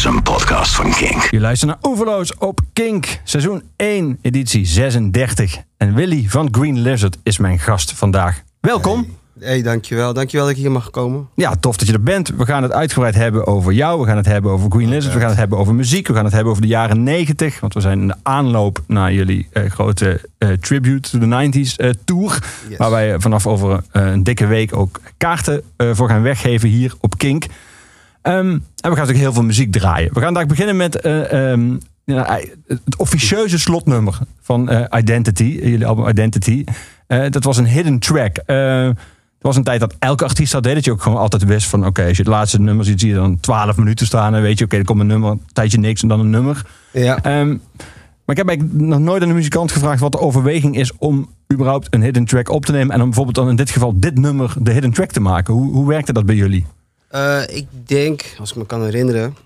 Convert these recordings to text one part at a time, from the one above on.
is een podcast van Kink. Je luistert naar Overloos op Kink, seizoen 1, editie 36. En Willy van Green Lizard is mijn gast vandaag. Welkom. Hey, dankjewel. Dankjewel dat ik hier mag komen. Ja, tof dat je er bent. We gaan het uitgebreid hebben over jou. We gaan het hebben over Green Lizard. We gaan het hebben over muziek. We gaan het hebben over de jaren 90. Want we zijn in de aanloop naar jullie eh, grote eh, Tribute to the 90s eh, tour. Yes. Waar wij vanaf over een dikke week ook kaarten eh, voor gaan weggeven hier op Kink. Ehm, en we gaan natuurlijk heel veel muziek draaien. We gaan vandaag beginnen met eh, ehm, ja, het officieuze slotnummer van eh, Identity. Jullie album Identity. Eh, dat was een hidden track. Eh, er was een tijd dat elke artiest dat deed. Dat je ook gewoon altijd wist van... Oké, als je het laatste nummer ziet, zie je dan 12 minuten staan. En weet je, oké, er komt een nummer, een tijdje niks en dan een nummer. Ja. Ehm, maar ik heb eigenlijk nog nooit aan de muzikant gevraagd... wat de overweging is om überhaupt een hidden track op te nemen. En om bijvoorbeeld dan in dit geval dit nummer de hidden track te maken. Hoe, hoe werkte dat bij jullie? Eh, ik denk, als ik me kan herinneren,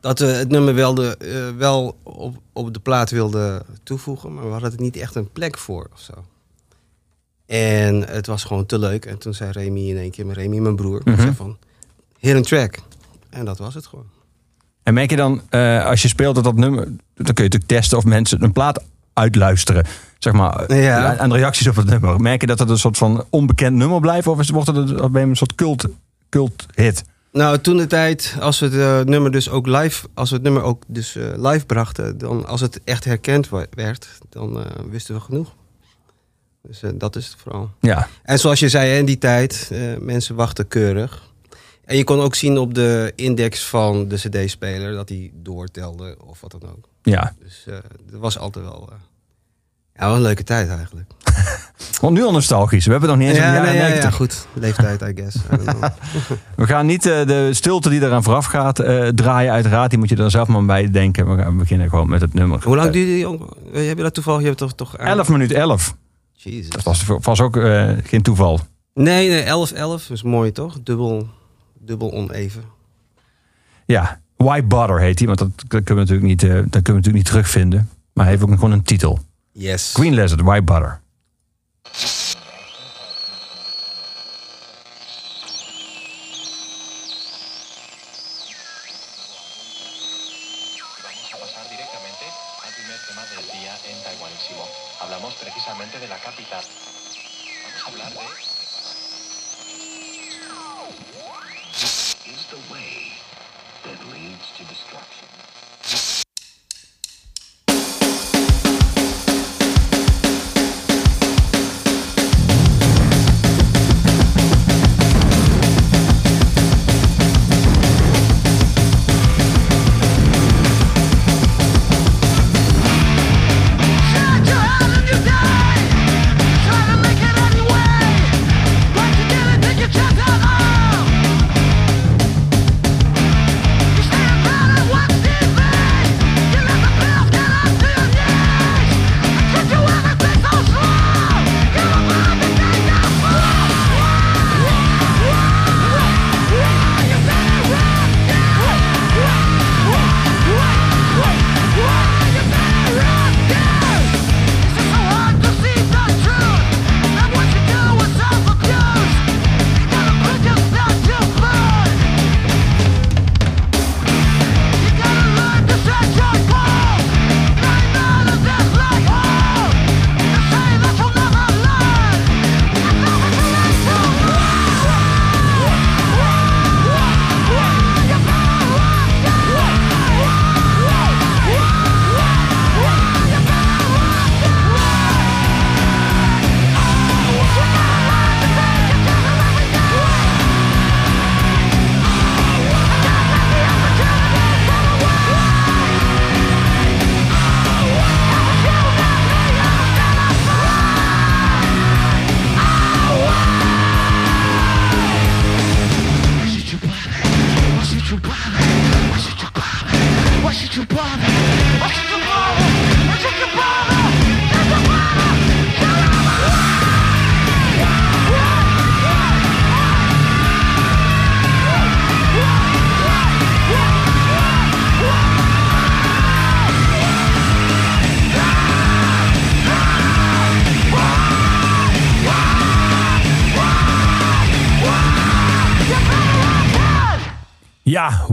dat we het nummer wel, de, eh, wel op, op de plaat wilden toevoegen, maar we hadden er niet echt een plek voor of zo. En het was gewoon te leuk. En toen zei Remy in één keer, maar Remy, mijn broer, zei van, hier een track. En dat was het gewoon. En merk je dan, eh, als je speelt dat dat nummer... dan kun je natuurlijk testen of mensen een plaat uitluisteren. Zeg maar, Ja. aan- aan de reacties op het nummer. Merk je dat het een soort van onbekend nummer blijft? Of is, wordt het een, of ben je een soort cult, cult hit? Nou, toen de tijd, als we het eh, nummer dus ook live, als we het nummer ook dus eh, live brachten, dan als het echt herkend werd, dan eh, wisten we genoeg. Dus dat is het vooral. Ja, En zoals je zei, in die tijd, mensen wachten keurig. En je kon ook zien op de index van de CD-speler dat hij doortelde of wat dan ook. ja. Dus dat was altijd wel, ja, wel een leuke tijd eigenlijk. Want nu al nostalgisch. We hebben het nog niet eens nee, jaren ja, ja, 90. goed. Leeftijd, I guess. I. We gaan niet eh, de stilte die eraan vooraf gaat eh, draaien uiteraard. Die moet je er zelf maar bij denken. We gaan beginnen gewoon met het nummer. Hoe lang Eh, duurde die? Heb je dat toevallig? Je hebt toch toch? 11 minuten 11. Jezus. Dat was, was ook geen toeval. Nee, nee, 11, 11 is mooi toch? Dubbel, dubbel oneven. Ja, Why Butter heet hij. Want dat, dat kunnen we natuurlijk niet, dat kunnen we natuurlijk niet terugvinden. Maar hij heeft ook gewoon een titel. Yes. Green Lizard, Why Butter. you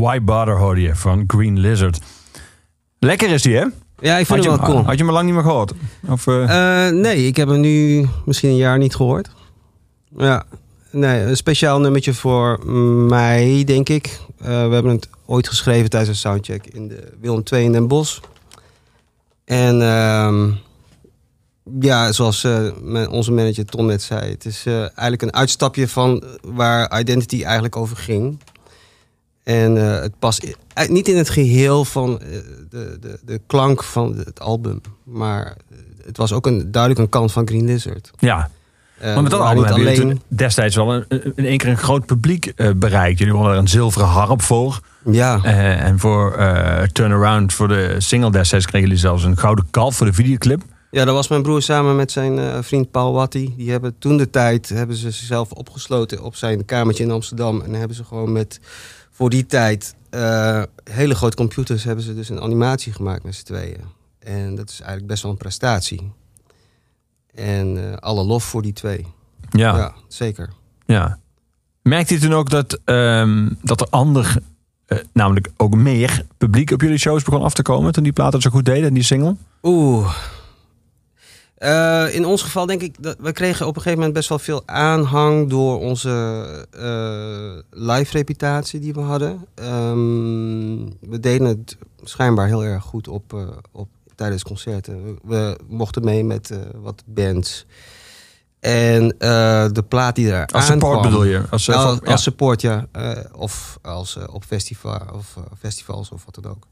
Why Bother hoorde je van Green Lizard. Lekker is die, hè? Ja, ik vind je, hem wel cool. had je hem al lang niet meer gehoord? Of, eh, Eh, nee, ik heb hem nu misschien een jaar niet gehoord. Ja, nee, een speciaal nummertje voor mij, denk ik. Eh, we hebben het ooit geschreven tijdens een soundcheck in de Willem II in Den Bosch. En ehm, ja, zoals onze manager Ton net zei, het is eigenlijk een uitstapje van waar Identity eigenlijk over ging. En eh, het past eh, niet in het geheel van eh, de, de, de klank van het album, maar het was ook een, duidelijk een kant van Green Lizard. ja, Eh, maar met dat album hebben jullie toen destijds wel een, in één keer een groot publiek bereikt. Jullie wonnen er een zilveren harp voor. Ja, en voor Turnaround, voor de single destijds, kregen jullie zelfs een gouden kalf voor de videoclip. ja, dat was mijn broer samen met zijn vriend Paul Watty. Die hebben toen de tijd hebben ze zichzelf opgesloten op zijn kamertje in Amsterdam. En hebben ze gewoon met voor die tijd eh, hele grote computers hebben ze dus een animatie gemaakt met z'n tweeën. En dat is eigenlijk best wel een prestatie. En eh, alle lof voor die twee. Ja, Ja, ja. zeker. Merkte je toen ook dat, ehm, dat er ander, eh, namelijk ook meer publiek op jullie shows begon af te komen toen die platen zo goed deden, die single? Oeh. Eh, in ons geval denk ik dat we kregen op een gegeven moment best wel veel aanhang door onze eh, live reputatie die we hadden. Ehm, we deden het schijnbaar heel erg goed op, eh, op tijdens concerten. We, we mochten mee met wat bands. En de plaat die er Als support bedoel je? Als, nou, als ja. support, ja. Of als, op festival, of, festivals of wat dan ook.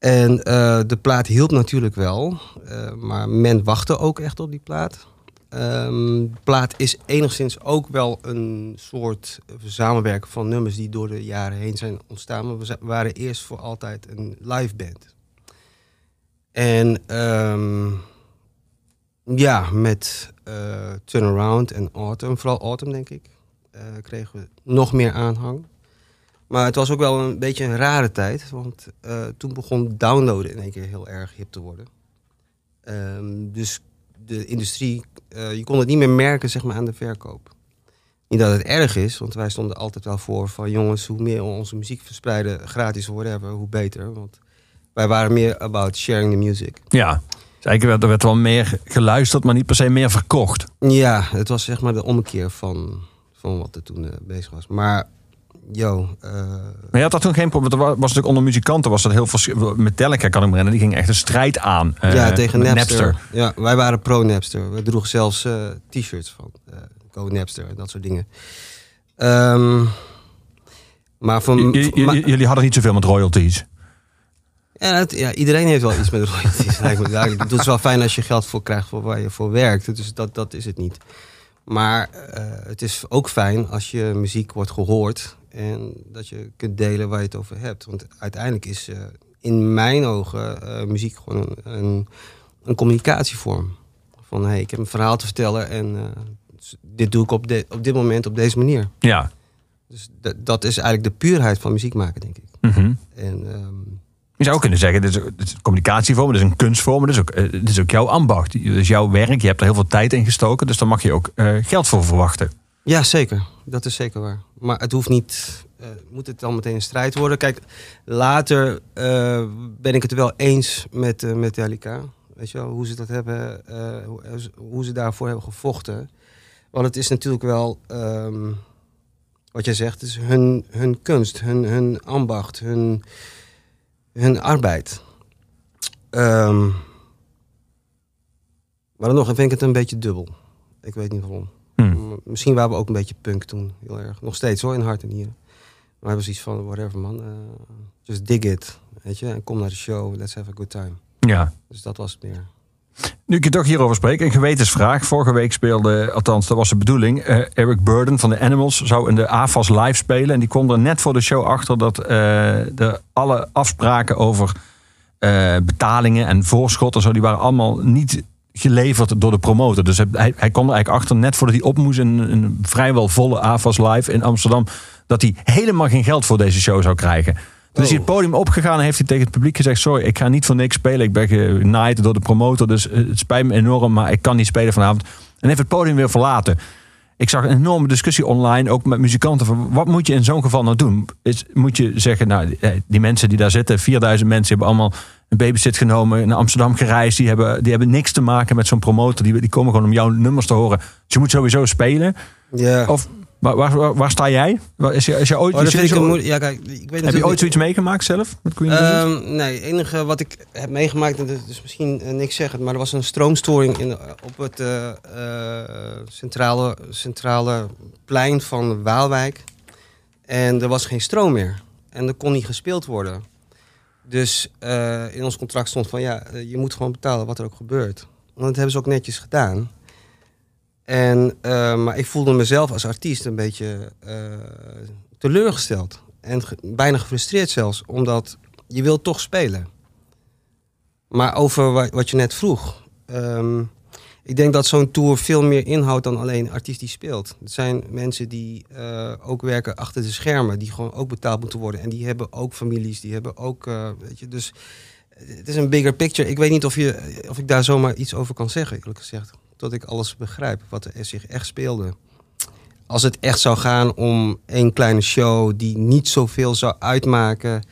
En eh, de plaat hielp natuurlijk wel. eh, maar men wachtte ook echt op die plaat. Ehm, de plaat is enigszins ook wel een soort samenwerking van nummers die door de jaren heen zijn ontstaan. Maar we waren eerst voor altijd een live band. En ehm, ja, met eh, Turnaround en Autumn, vooral Autumn denk ik, eh, kregen we nog meer aanhang. Maar het was ook wel een beetje een rare tijd, want eh, toen begon downloaden in één keer heel erg hip te worden. Ehm, dus de industrie, eh, je kon het niet meer merken zeg maar, aan de verkoop. Niet dat het erg is, want wij stonden altijd wel voor van jongens, hoe meer we onze muziek verspreiden, gratis whatever, hoe beter. Want wij waren meer about sharing the music. Ja, dus eigenlijk werd, er werd wel meer geluisterd, maar niet per se meer verkocht. Ja, het was zeg maar de ommekeer van, van wat er toen eh, bezig was. Maar, yo, eh, Maar je had dat toen geen probleem. want er wa- was natuurlijk onder muzikanten was dat heel veel. Metallica kan ik me herinneren, die ging echt een strijd aan. eh, ja, tegen met Napster. Ja, wij waren pro-Napster. We droegen zelfs eh, t-shirts van eh Go Napster en dat soort dingen. Ehm, maar van... Jullie hadden niet zoveel met royalties. Ja, het- ja, iedereen heeft wel iets met royalties. Het is wel fijn als je geld voor krijgt voor waar je voor werkt. Dus dat, dat is het niet. Maar eh, het is ook fijn als je muziek wordt gehoord. En dat je kunt delen waar je het over hebt. Want uiteindelijk is eh, in mijn ogen eh, muziek gewoon een, een, een communicatievorm. Van hey, ik heb een verhaal te vertellen en eh, dit doe ik op, de, op dit moment op deze manier. Ja. Dus dat- is eigenlijk de puurheid van muziek maken, denk ik. Mhm. En ehm, Je zou ook kunnen zeggen, dit is, dit is een communicatievorm, dit is een kunstvorm, dit is, ook, dit is ook jouw ambacht. Dit is jouw werk, je hebt er heel veel tijd in gestoken, dus daar mag je ook geld voor verwachten. Ja, zeker. Dat is zeker waar. Maar het hoeft niet. eh, moet het dan meteen een strijd worden? Kijk, later eh, ben ik het wel eens met uh, Metallica. Weet je wel, hoe ze dat hebben, eh, hoe, hoe ze daarvoor hebben gevochten. Want het is natuurlijk wel, ehm, wat jij zegt, is hun, hun kunst, hun, hun ambacht, hun, hun arbeid. Ehm, maar dan nog vind ik het een beetje dubbel. Ik weet niet waarom. Hm. Misschien waren we ook een beetje punk toen, heel erg. Nog steeds hoor, in hart en nieren. Maar we hebben zoiets van, whatever man, uh, just dig it. Weet je, en kom naar de show, let's have a good time. Ja. Dus dat was het meer. Nu ik je toch hierover spreek, een gewetensvraag. Vorige week speelde, althans dat was de bedoeling, uh, Eric Burden van de Animals zou in de AFAS live spelen. En die kwam er net voor de show achter dat uh, de alle afspraken over uh, betalingen en voorschot en zo, die waren allemaal niet geleverd door de promotor. Dus hij, hij kwam er eigenlijk achter, net voordat hij op moest in een vrijwel volle AFAS live in Amsterdam, dat hij helemaal geen geld voor deze show zou krijgen. Is hij het podium opgegaan en heeft hij tegen het publiek gezegd: Sorry, ik ga niet voor niks spelen. Ik ben genaaid door de promotor, dus het spijt me enorm, maar ik kan niet spelen vanavond. En heeft het podium weer verlaten. Ik zag een enorme discussie online, ook met muzikanten. Van wat moet je in zo'n geval nou doen? Is, moet je zeggen, nou, eh, die mensen die daar zitten, 4000 mensen hebben allemaal een babysit genomen, naar Amsterdam gereisd. Die hebben, die hebben niks te maken met zo'n promotor. Die, die komen gewoon om jouw nummers te horen. Dus je moet sowieso spelen. Ja. Of waar, waar, waar, waar sta jij? Is je, is je ooit, Oh, is je- is je- moe- Ja, kijk, ik weet heb je ooit zoiets meegemaakt zelf? Met Queen? Ehm, nee, het enige wat ik heb meegemaakt, en dat is misschien eh, niks zeggen, maar er was een stroomstoring in, de- op het eh, eh, centrale, centrale plein van Waalwijk. En er was geen stroom meer. En er kon niet gespeeld worden. Dus eh, in ons contract stond van ja, eh, je moet gewoon betalen wat er ook gebeurt. En dat hebben ze ook netjes gedaan. En, eh, maar ik voelde mezelf als artiest een beetje eh, teleurgesteld. En bijna gefrustreerd zelfs, omdat je wilt toch spelen. Maar over wa- wat je net vroeg. ehm, ik denk dat zo'n tour veel meer inhoudt dan alleen een artiest die speelt. Het zijn mensen die eh, ook werken achter de schermen, die gewoon ook betaald moeten worden. En die hebben ook families, die hebben ook. weet je, dus het is een bigger picture. Ik weet niet of, je, of ik daar zomaar iets over kan zeggen, eerlijk gezegd. Tot ik alles begrijp, wat er zich echt speelde. Als het echt zou gaan om één kleine show die niet zoveel zou uitmaken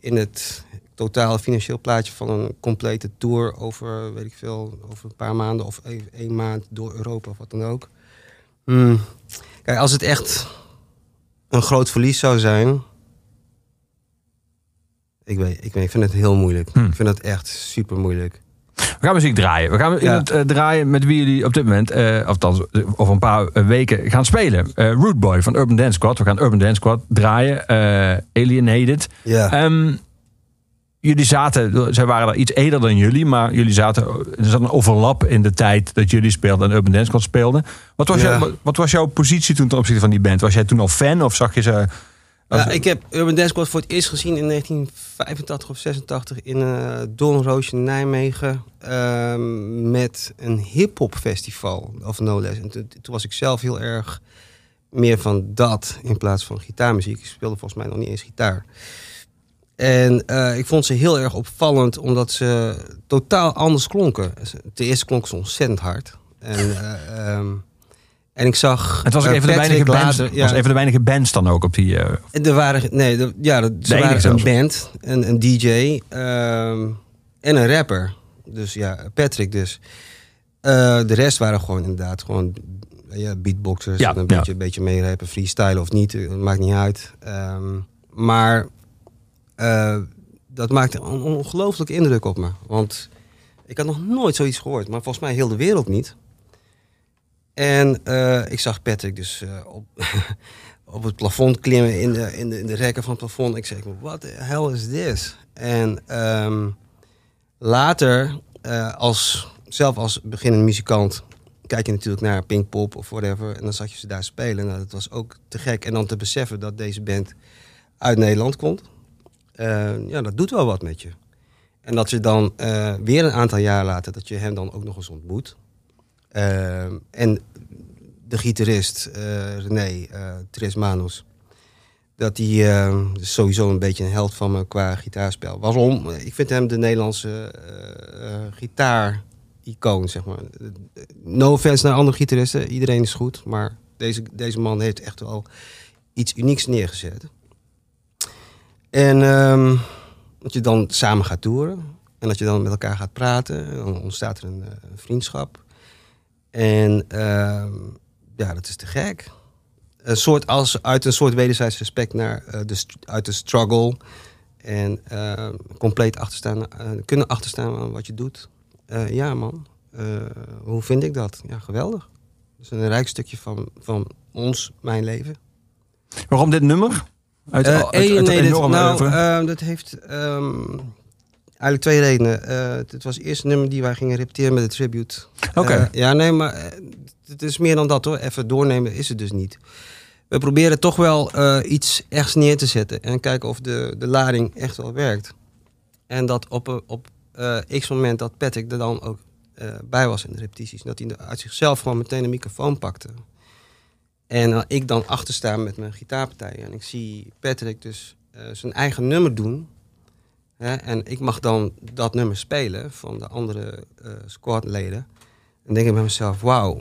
in het totale financieel plaatje van een complete tour over, weet ik veel, over een paar maanden of één, één maand door Europa of wat dan ook. Hmm. Kijk, als het echt een groot verlies zou zijn. Ik weet, ik weet, ik vind het heel moeilijk. Hmm. Ik vind het echt super moeilijk. We gaan muziek draaien. We gaan iemand eh, draaien met wie jullie op dit moment, eh althans eh, over een paar weken, gaan spelen. Eh Root Boy van Urban Dance Squad. We gaan Urban Dance Squad draaien. eh, Alienated. Ja. Ehm, jullie zaten, zij waren er iets eerder dan jullie, maar jullie zaten, er zat een overlap in de tijd dat jullie speelden en Urban Dance Squad speelden. Wat was, Ja. jouw, wat was jouw positie toen ten opzichte van die band? Was jij toen al fan of zag je ze... Ja, ik heb Urban Dance Squad voor het eerst gezien in 1985 of 86 in uh, Doornroosje in Nijmegen. ehm, met een hip-hop festival, of no less. En toen, toen was ik zelf heel erg meer van dat in plaats van gitaarmuziek. Ik speelde volgens mij nog niet eens gitaar. En eh, ik vond ze heel erg opvallend, omdat ze totaal anders klonken. Ten eerste klonken ze ontzettend hard. En, eh, ehm, en ik zag. het was ook eh, even de, weinige bands, later- was even de weinige bands dan ook op die... eh, er waren, nee, ja, er- ze waren zelfs. een band, een, een DJ ehm, en een rapper. Dus ja, Patrick dus. Eh, de rest waren gewoon inderdaad gewoon ja, beatboxers. Ja, en een ja. beetje, een beetje meerappen, freestyle of niet, eh, maakt niet uit. Ehm, maar eh, dat maakte een ongelooflijke indruk op me. Want ik had nog nooit zoiets gehoord, maar volgens mij heel de wereld niet. En eh, ik zag Patrick dus eh, op, op het plafond klimmen in de, in de, in de rekken van het plafond. Ik zeg, what the hell is this? En ehm, later, eh, als, zelf als beginnend muzikant, kijk je natuurlijk naar Pinkpop of whatever. En dan zag je ze daar spelen. Nou, dat was ook te gek. En dan te beseffen dat deze band uit Nederland komt. Ja, dat doet wel wat met je. En dat je dan weer een aantal jaar later, dat je hem dan ook nog eens ontmoet. Ehm, en de gitarist eh, René eh Tres Manos. Dat hij eh, is sowieso een beetje een held van me qua gitaarspel. Waarom? Ik vind hem de Nederlandse eh, gitaar-icoon, zeg maar. No offense naar andere gitaristen, iedereen is goed. Maar deze, deze man heeft echt wel iets unieks neergezet. En ehm, dat je dan samen gaat toeren. En dat je dan met elkaar gaat praten. Dan ontstaat er een, vriendschap. En ehm, ja, dat is te gek. Een soort als uit een soort wederzijds respect naar eh, de uit de struggle. En ehm, compleet achterstaan, eh, kunnen achterstaan aan wat je doet. Eh, ja, man. Hoe vind ik dat? Ja, geweldig. Dat is een rijk stukje van, van ons, mijn leven. Waarom dit nummer? Uit, nee, dit- nou, ehm, dat heeft eigenlijk twee redenen. Eh, het was het eerste nummer die wij gingen repeteren met de tribute. Oké. Eh, ja, nee, maar eh, het is meer dan dat hoor. Even doornemen is het dus niet. We proberen toch wel iets echt neer te zetten en kijken of de, de lading echt wel werkt. En dat op, op x moment dat Patrick er dan ook bij was in de repetities. Dat hij uit zichzelf gewoon meteen een microfoon pakte. En ik dan achter sta met mijn gitaarpartij. En ik zie Patrick dus zijn eigen nummer doen. Hè? En ik mag dan dat nummer spelen van de andere uh, squadleden. En denk ik bij mezelf, wauw.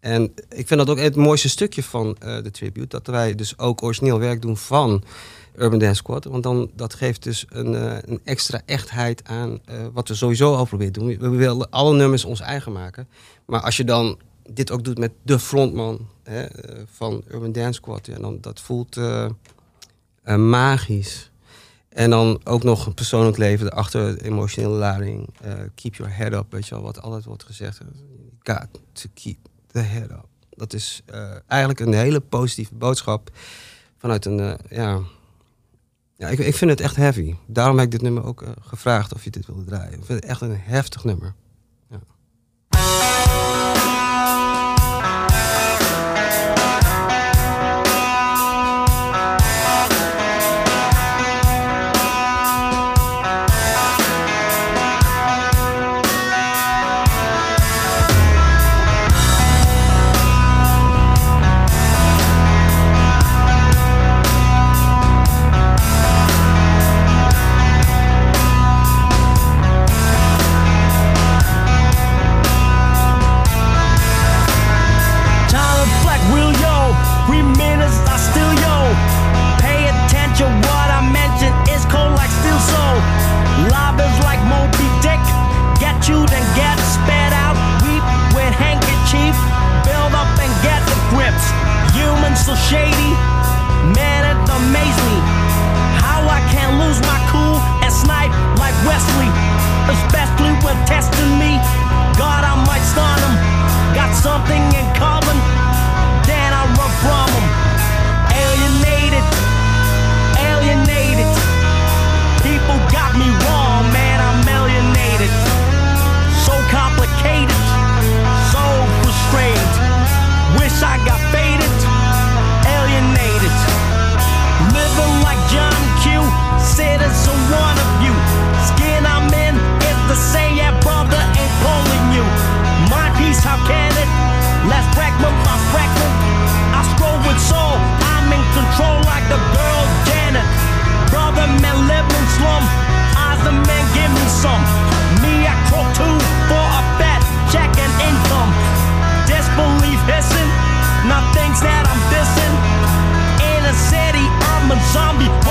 En ik vind dat ook het mooiste stukje van eh, de tribute. Dat wij dus ook origineel werk doen van Urban Dance Squad. Want dan, dat geeft dus een, eh, een extra echtheid aan wat we sowieso al proberen te doen. We willen alle nummers ons eigen maken. Maar als je dan dit ook doet met de frontman hè, van Urban Dance Squad. Dan, dat voelt uh, magisch. En dan ook nog een persoonlijk leven achter emotionele lading. Eh, keep your head up, weet je wel, wat altijd wordt gezegd. God, to keep the head up. Dat is eh, eigenlijk een hele positieve boodschap vanuit een, eh, ja... ja ik, ik, vind het echt heavy. Daarom heb ik dit nummer ook gevraagd of je dit wilde draaien. Ik vind het echt een heftig nummer. Ja. something zombie.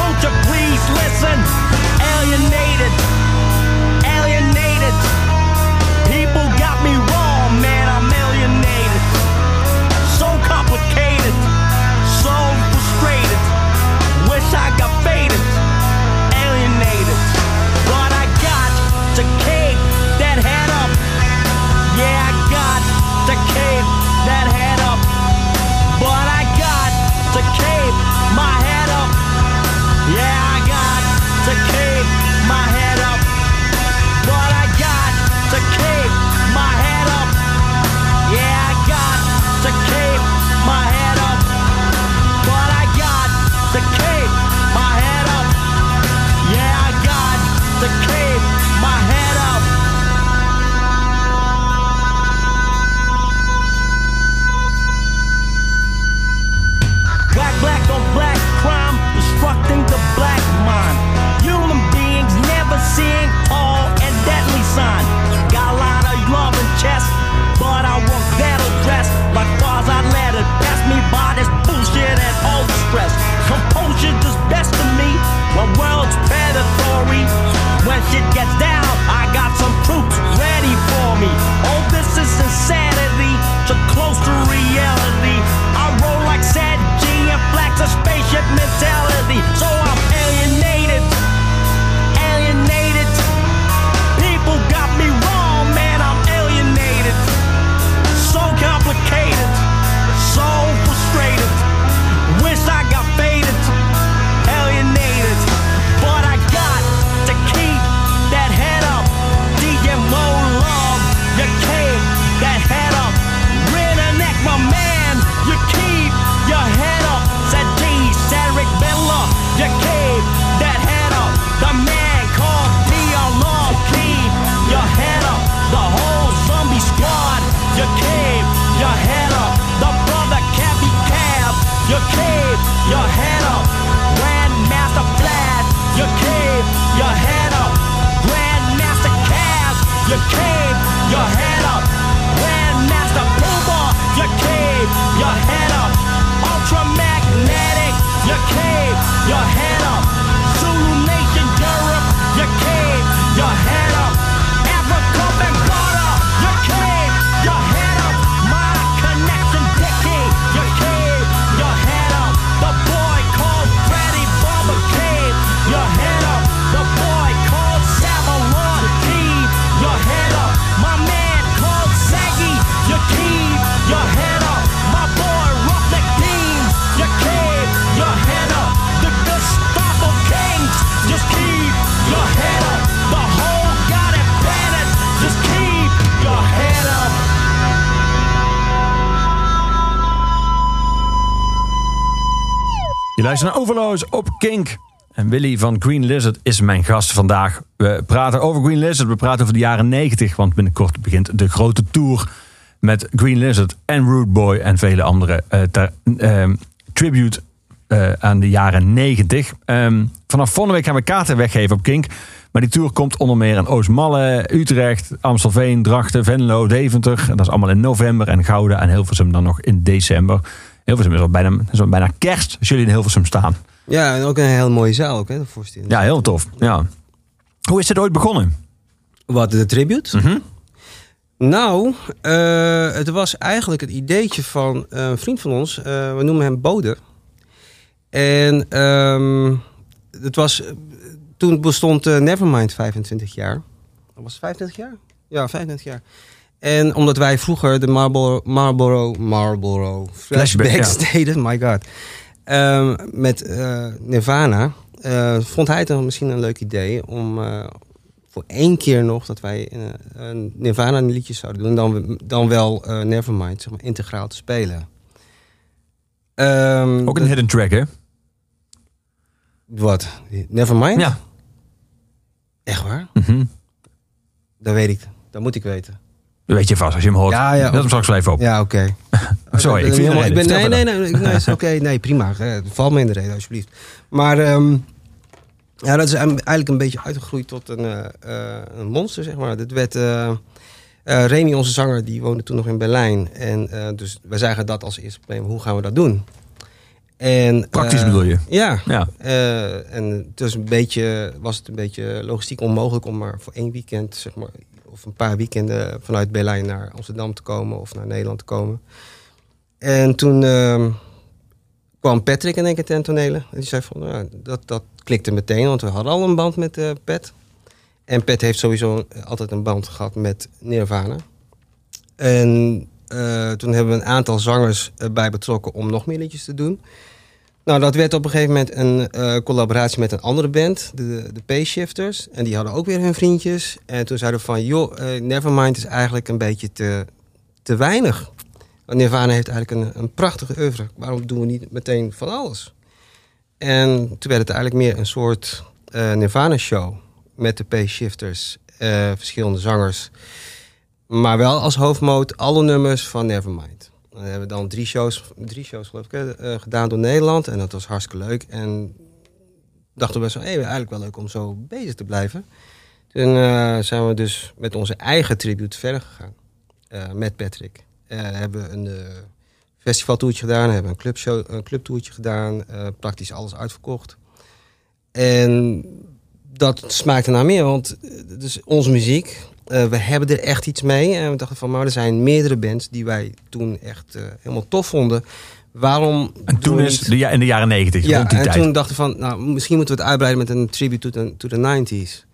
Luistert naar Overloos op Kink. En Willy van Green Lizard is mijn gast vandaag. We praten over Green Lizard. We praten over de jaren 90. Want binnenkort begint de grote tour met Green Lizard en Root Boy en vele andere eh, ehm, tribute eh, aan de jaren 90. Ehm, vanaf volgende week gaan we kaarten weggeven op Kink. Maar die tour komt onder meer in Oostmalle, Utrecht, Amstelveen, Drachten, Venlo, Deventer. En dat is allemaal in november. En Gouda en Hilversum dan nog in december. Hilversum is al bijna, is al bijna kerst als jullie in Hilversum staan. Ja, en ook een heel mooie zaal ook, hè, de voorstelling. Ja, heel tof. Ja. Hoe is dit ooit begonnen? Wat, de tribute? Mhm. Nou, eh, het was eigenlijk het ideetje van een vriend van ons. eh, we noemen hem Bode. En ehm, het was, toen bestond eh, Nevermind 25 jaar. Was het 25 jaar? Ja, 25 jaar. En omdat wij vroeger de Marlboro, Marlboro, Marlboro flashbacks Flashback, deden, my god, ehm, met eh, Nirvana, eh, vond hij het misschien een leuk idee om eh, voor één keer nog dat wij eh, een Nirvana liedjes zouden doen, dan, dan wel Nevermind, zeg maar, integraal te spelen. Ehm, Ook een hidden track, hè? Wat? Nevermind? Ja. Echt waar? Mhm. Dat weet ik. Dat moet ik weten. Weet je vast als je hem hoort. Ja, ja. Zet hem straks wel even op. Ja, oké. Sorry, ik ben helemaal- ik ben, reden. nee, nee, nee, nee, Oké, nee, prima. Eh, Val me in de reden, alsjeblieft. Maar ehm, ja, dat is eigenlijk een beetje uitgegroeid tot een, eh, eh, een monster, zeg maar. Dit werd... eh, Remy, onze zanger, die woonde toen nog in Berlijn. En dus wij zagen dat als eerste probleem. Hoe gaan we dat doen? En, Praktisch bedoel je? Ja. Ja. En het was, een beetje, was het een beetje logistiek onmogelijk om maar voor één weekend, zeg maar, of een paar weekenden vanuit Berlijn naar Amsterdam te komen of naar Nederland te komen. En toen ehm, kwam Patrick in één keer ten tonele. En die zei van, nou, dat, dat klikte meteen, want we hadden al een band met eh Pat. En Pat heeft sowieso altijd een band gehad met Nirvana. En eh, toen hebben we een aantal zangers erbij betrokken om nog meer liedjes te doen. Nou, dat werd op een gegeven moment een eh, collaboratie met een andere band, de, de P-Shifters. En die hadden ook weer hun vriendjes. En toen zeiden we van, joh, eh, Nevermind is eigenlijk een beetje te, te weinig. Want Nirvana heeft eigenlijk een, een prachtige oeuvre. Waarom doen we niet meteen van alles? En toen werd het eigenlijk meer een soort eh, Nirvana-show. Met de P-Shifters, verschillende zangers. Maar wel als hoofdmoot alle nummers van Nevermind. Dan hebben we dan drie shows, drie shows geloof ik, eh, gedaan door Nederland. En dat was hartstikke leuk. En dachten we zo, hé, eigenlijk wel leuk om zo bezig te blijven. Toen eh, zijn we dus met onze eigen tribute verder gegaan. eh, met Patrick. Hebben we een festivaltoertje gedaan, hebben een, clubshow, een clubtoertje gedaan. praktisch alles uitverkocht. En dat smaakte naar meer, want is onze muziek. Eh, we hebben er echt iets mee. En we dachten van, maar er zijn meerdere bands die wij toen echt eh, helemaal tof vonden. Waarom En toen is de, ja, in de jaren 90, ja, rond die en tijd. toen dachten we van, nou, misschien moeten we het uitbreiden met een tribute to the, to the 90s.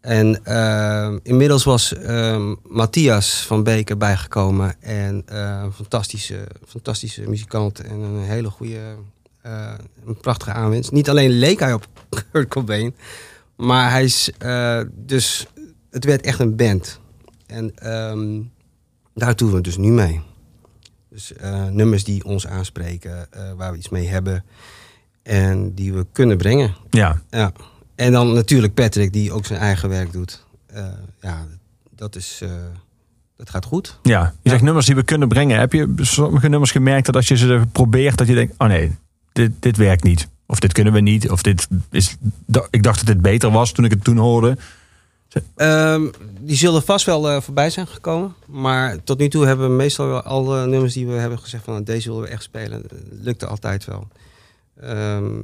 En eh, inmiddels was eh, Matthias van Beek bijgekomen. En een fantastische, fantastische muzikant en een hele goede, een prachtige aanwinst. Niet alleen leek hij op Kurt Cobain, maar hij is dus, het werd echt een band. En ehm, daar doen we dus nu mee. Dus eh, nummers die ons aanspreken, eh, waar we iets mee hebben en die we kunnen brengen. Ja, Ja. En dan natuurlijk Patrick, die ook zijn eigen werk doet. Eh, ja, dat is, dat gaat goed. ja. Je zegt nummers die we kunnen brengen. Heb je sommige nummers gemerkt dat als je ze probeert, dat je denkt, oh nee, dit, dit werkt niet. Of dit kunnen we niet. Of dit is, ik dacht dat dit beter was toen ik het toen hoorde. Ehm, die zullen vast wel eh, voorbij zijn gekomen. Maar tot nu toe hebben we meestal wel alle nummers die we hebben gezegd van deze willen we echt spelen. Lukte altijd wel. Ehm,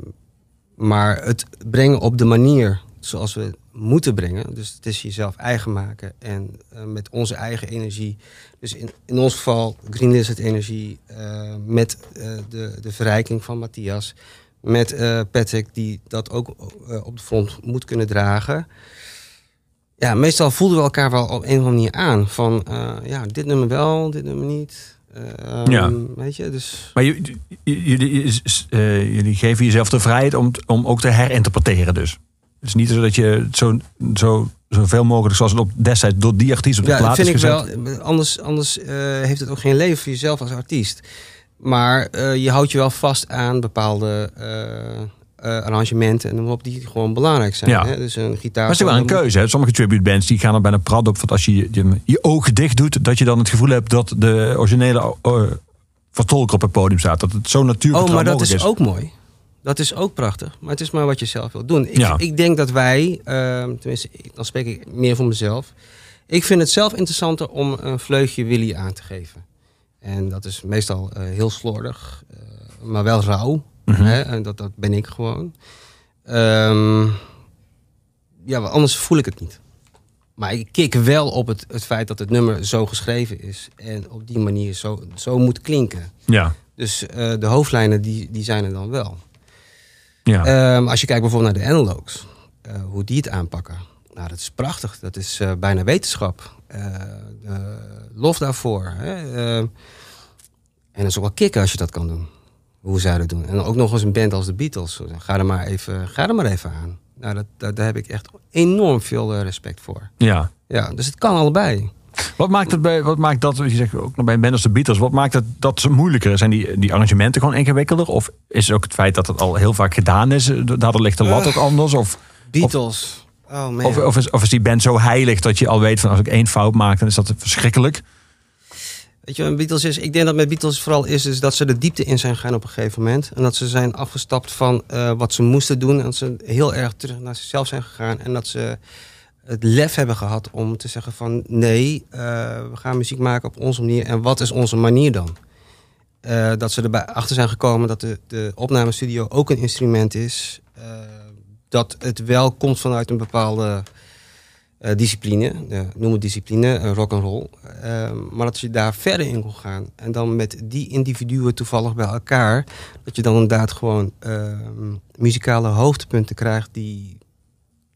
maar het brengen op de manier zoals we het moeten brengen. Dus het is jezelf eigen maken. En eh, met onze eigen energie. Dus in, in ons geval Green Lizard energie. eh, met de, de verrijking van Matthias. Met Patrick die dat ook op de front moet kunnen dragen. Ja, meestal voelden we elkaar wel op een of andere manier aan. Van, eh, ja, dit nummer wel, dit nummer niet. Eh, Ja. Weet je, dus... Maar jullie, eh, jullie geven jezelf de vrijheid om, om ook te herinterpreteren dus. Het is niet zo dat je zo, zo, zoveel mogelijk zoals het op destijds door die artiest op de Ja, plaat vind is ik gezet. wel. Anders, anders eh, heeft het ook geen leven voor jezelf als artiest. Maar eh, je houdt je wel vast aan bepaalde eh, eh, arrangementen en maar op die gewoon belangrijk zijn. Ja. Hè? Dus een gitaar. Maar het is wel een keuze. Hè? Sommige tribute bands die gaan er bijna prat op. Want als je je, je ogen dicht doet, dat je dan het gevoel hebt dat de originele uh, vertolker op het podium staat. Dat het zo natuurlijk Oh, maar dat is ook mooi. Dat is ook prachtig. Maar het is maar wat je zelf wilt doen. Ik, Ja. ik denk dat wij, ehm, tenminste, dan spreek ik meer voor mezelf. Ik vind het zelf interessanter om een vleugje Willy aan te geven. En dat is meestal eh, heel slordig, eh, maar wel rauw. Mhm. hè? En dat, dat ben ik gewoon. Ehm, ja, anders voel ik het niet. Maar ik kik wel op het, het feit dat het nummer zo geschreven is. En op die manier zo, zo moet klinken. Ja. Dus eh, de hoofdlijnen die, die zijn er dan wel. Ja. Ehm, als je kijkt bijvoorbeeld naar de analogs, eh, hoe die het aanpakken. Nou, dat is prachtig. Dat is eh, bijna wetenschap. Lof daarvoor. Hè? Eh, en dat is ook wel kicken als je dat kan doen. Hoe zij dat doen. En ook nog eens een band als de Beatles. Ga er maar even, ga er maar even aan. Nou, dat, dat, daar heb ik echt enorm veel eh, respect voor. ja. Ja, dus het kan allebei. Wat maakt, het bij, wat maakt dat, je zegt ook nog bij een band als de Beatles, wat maakt het dat ze moeilijker? Zijn die, die arrangementen gewoon ingewikkelder? Of is het ook het feit dat het al heel vaak gedaan is, eh, daardoor ligt de lat ook anders? Of, Beatles. oh man. of, of, is, of is die band zo heilig dat je al weet van als ik één fout maak, dan is dat verschrikkelijk? Weet je Beatles is? Ik denk dat met Beatles vooral is, is dat ze de diepte in zijn gegaan op een gegeven moment. En dat ze zijn afgestapt van eh, wat ze moesten doen. En dat ze heel erg terug naar zichzelf zijn gegaan. En dat ze het lef hebben gehad om te zeggen van... nee, eh, we gaan muziek maken op onze manier. En wat is onze manier dan? Eh, dat ze erbij achter zijn gekomen dat de, de opnamestudio ook een instrument is. dat het wel komt vanuit een bepaalde eh, discipline, eh, noem het discipline, eh, rock and roll. Eh, maar dat je daar verder in kon gaan. En dan met die individuen toevallig bij elkaar, dat je dan inderdaad gewoon eh, muzikale hoogtepunten krijgt die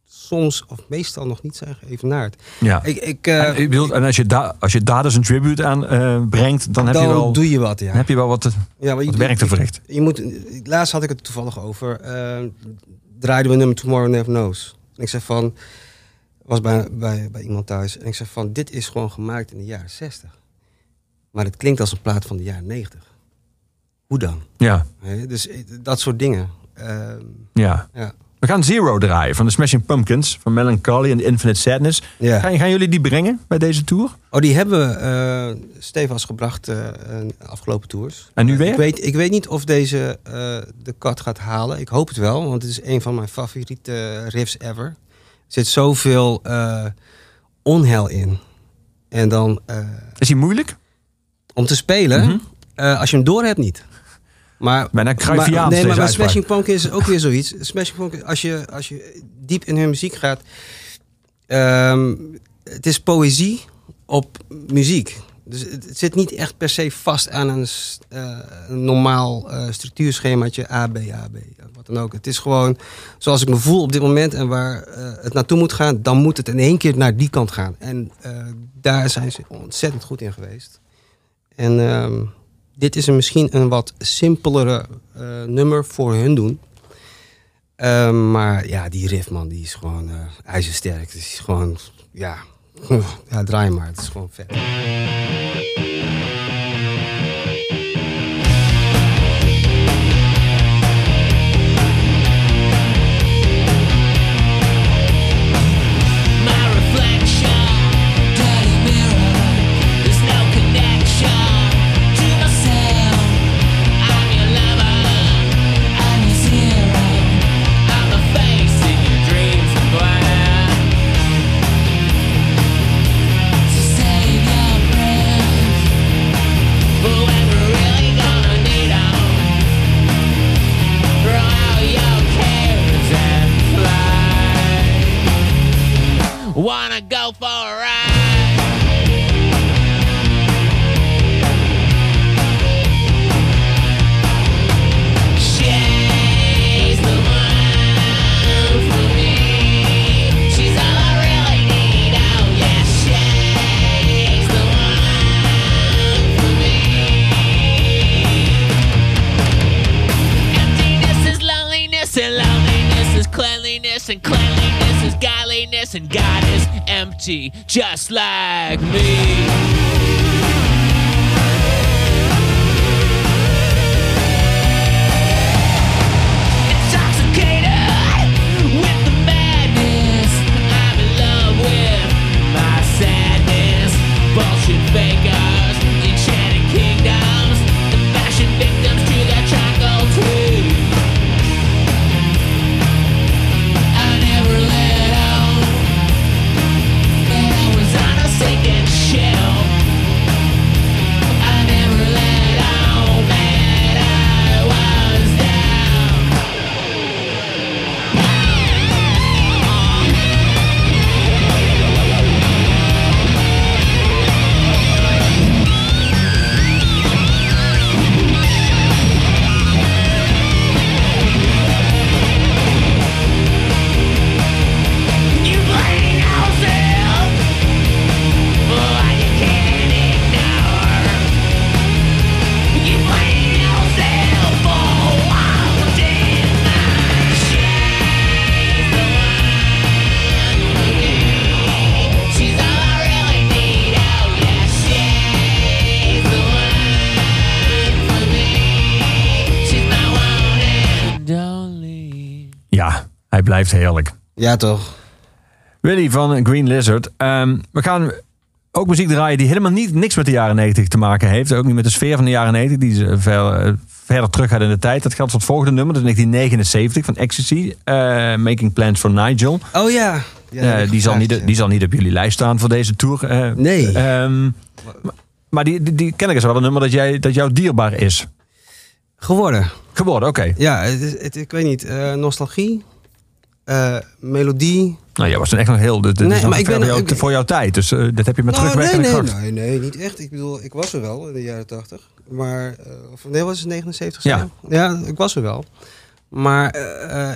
soms of meestal nog niet zijn geëvenaard. Ja. Ik, ik, en, ik bedoel, en als je, daar als je daar dus een tribute aan brengt, dan heb dan je wel, doe je wat, ja. heb je wel wat, ja maar wat je- werk te je- verrichten. Je moet, laatst had ik het toevallig over. draaiden we nummer Tomorrow Never Knows. En ik zeg van, was bij, bij, bij iemand thuis. En ik zeg van, dit is gewoon gemaakt in de jaren 60. Maar het klinkt als een plaat van de jaren 90. Hoe dan? Ja, Dus eh, dat soort dingen. Ehm, ja. ja. We gaan Zero draaien van de Smashing Pumpkins, van Melancholy en Infinite Sadness. Ja. Gaan, gaan jullie die brengen bij deze tour? Oh, die hebben we uh, stevast gebracht uh, afgelopen tours. En nu weer? Ik weet, ik weet niet of deze de kat gaat halen. Ik hoop het wel, want het is een van mijn favoriete riffs ever. Er zit zoveel uh, onheil in. En dan... uh, is hij moeilijk? Om te spelen, mm -hmm. als je hem door hebt niet. Maar, Bijna maar, nee, maar bij Smashing Pumpkins is ook weer zoiets. Smashing Pumpkins, als je, als je diep in hun muziek gaat... Um, het is poëzie op muziek. Dus het, het, zit niet echt per se vast aan een, een normaal structuurschemaatje A, B, A, B. Dan ook. Het is gewoon zoals ik me voel op dit moment en waar uh, het naartoe moet gaan, dan moet het in één keer naar die kant gaan. En daar zijn ze ontzettend goed in geweest. En um, dit is misschien een wat simpelere nummer voor hun doen. Um, maar ja, die riff man, die is gewoon ijzersterk. Het is gewoon, ja, ja, draai maar. Het is gewoon vet. Just like me. Blijft heerlijk. Ja, toch? Willy van Green Lizard. Ehm, we gaan ook muziek draaien die helemaal niet, niks met de jaren 90 te maken heeft. Ook niet met de sfeer van de jaren 90, die ze ver, eh, verder terug gaat in de tijd. Dat geldt voor het volgende nummer, dat is 1979 van Ecstasy. eh, Making Plans for Nigel. Oh ja. ja Eh, die, zal niet, ja. die zal niet op jullie lijst staan voor deze tour. Nee. Ehm, maar- die, die, die ken ik is wel een nummer dat, jij, dat jou dierbaar is. Geworden. Geworden, oké. Ja, het het, ik weet niet. nostalgie. Eh, melodie. Nou, jij was toen echt nog heel... Dit, Nee, is maar ik ben- jou, ik- voor jouw tijd. Dus eh, dit heb je met Nou, nee, terugwerkende nee, kracht. nee, nee, niet echt. Ik bedoel, ik was er wel in de jaren 80. Maar, eh, of nee, was het 79? Ja. Ja, ik was er wel. Maar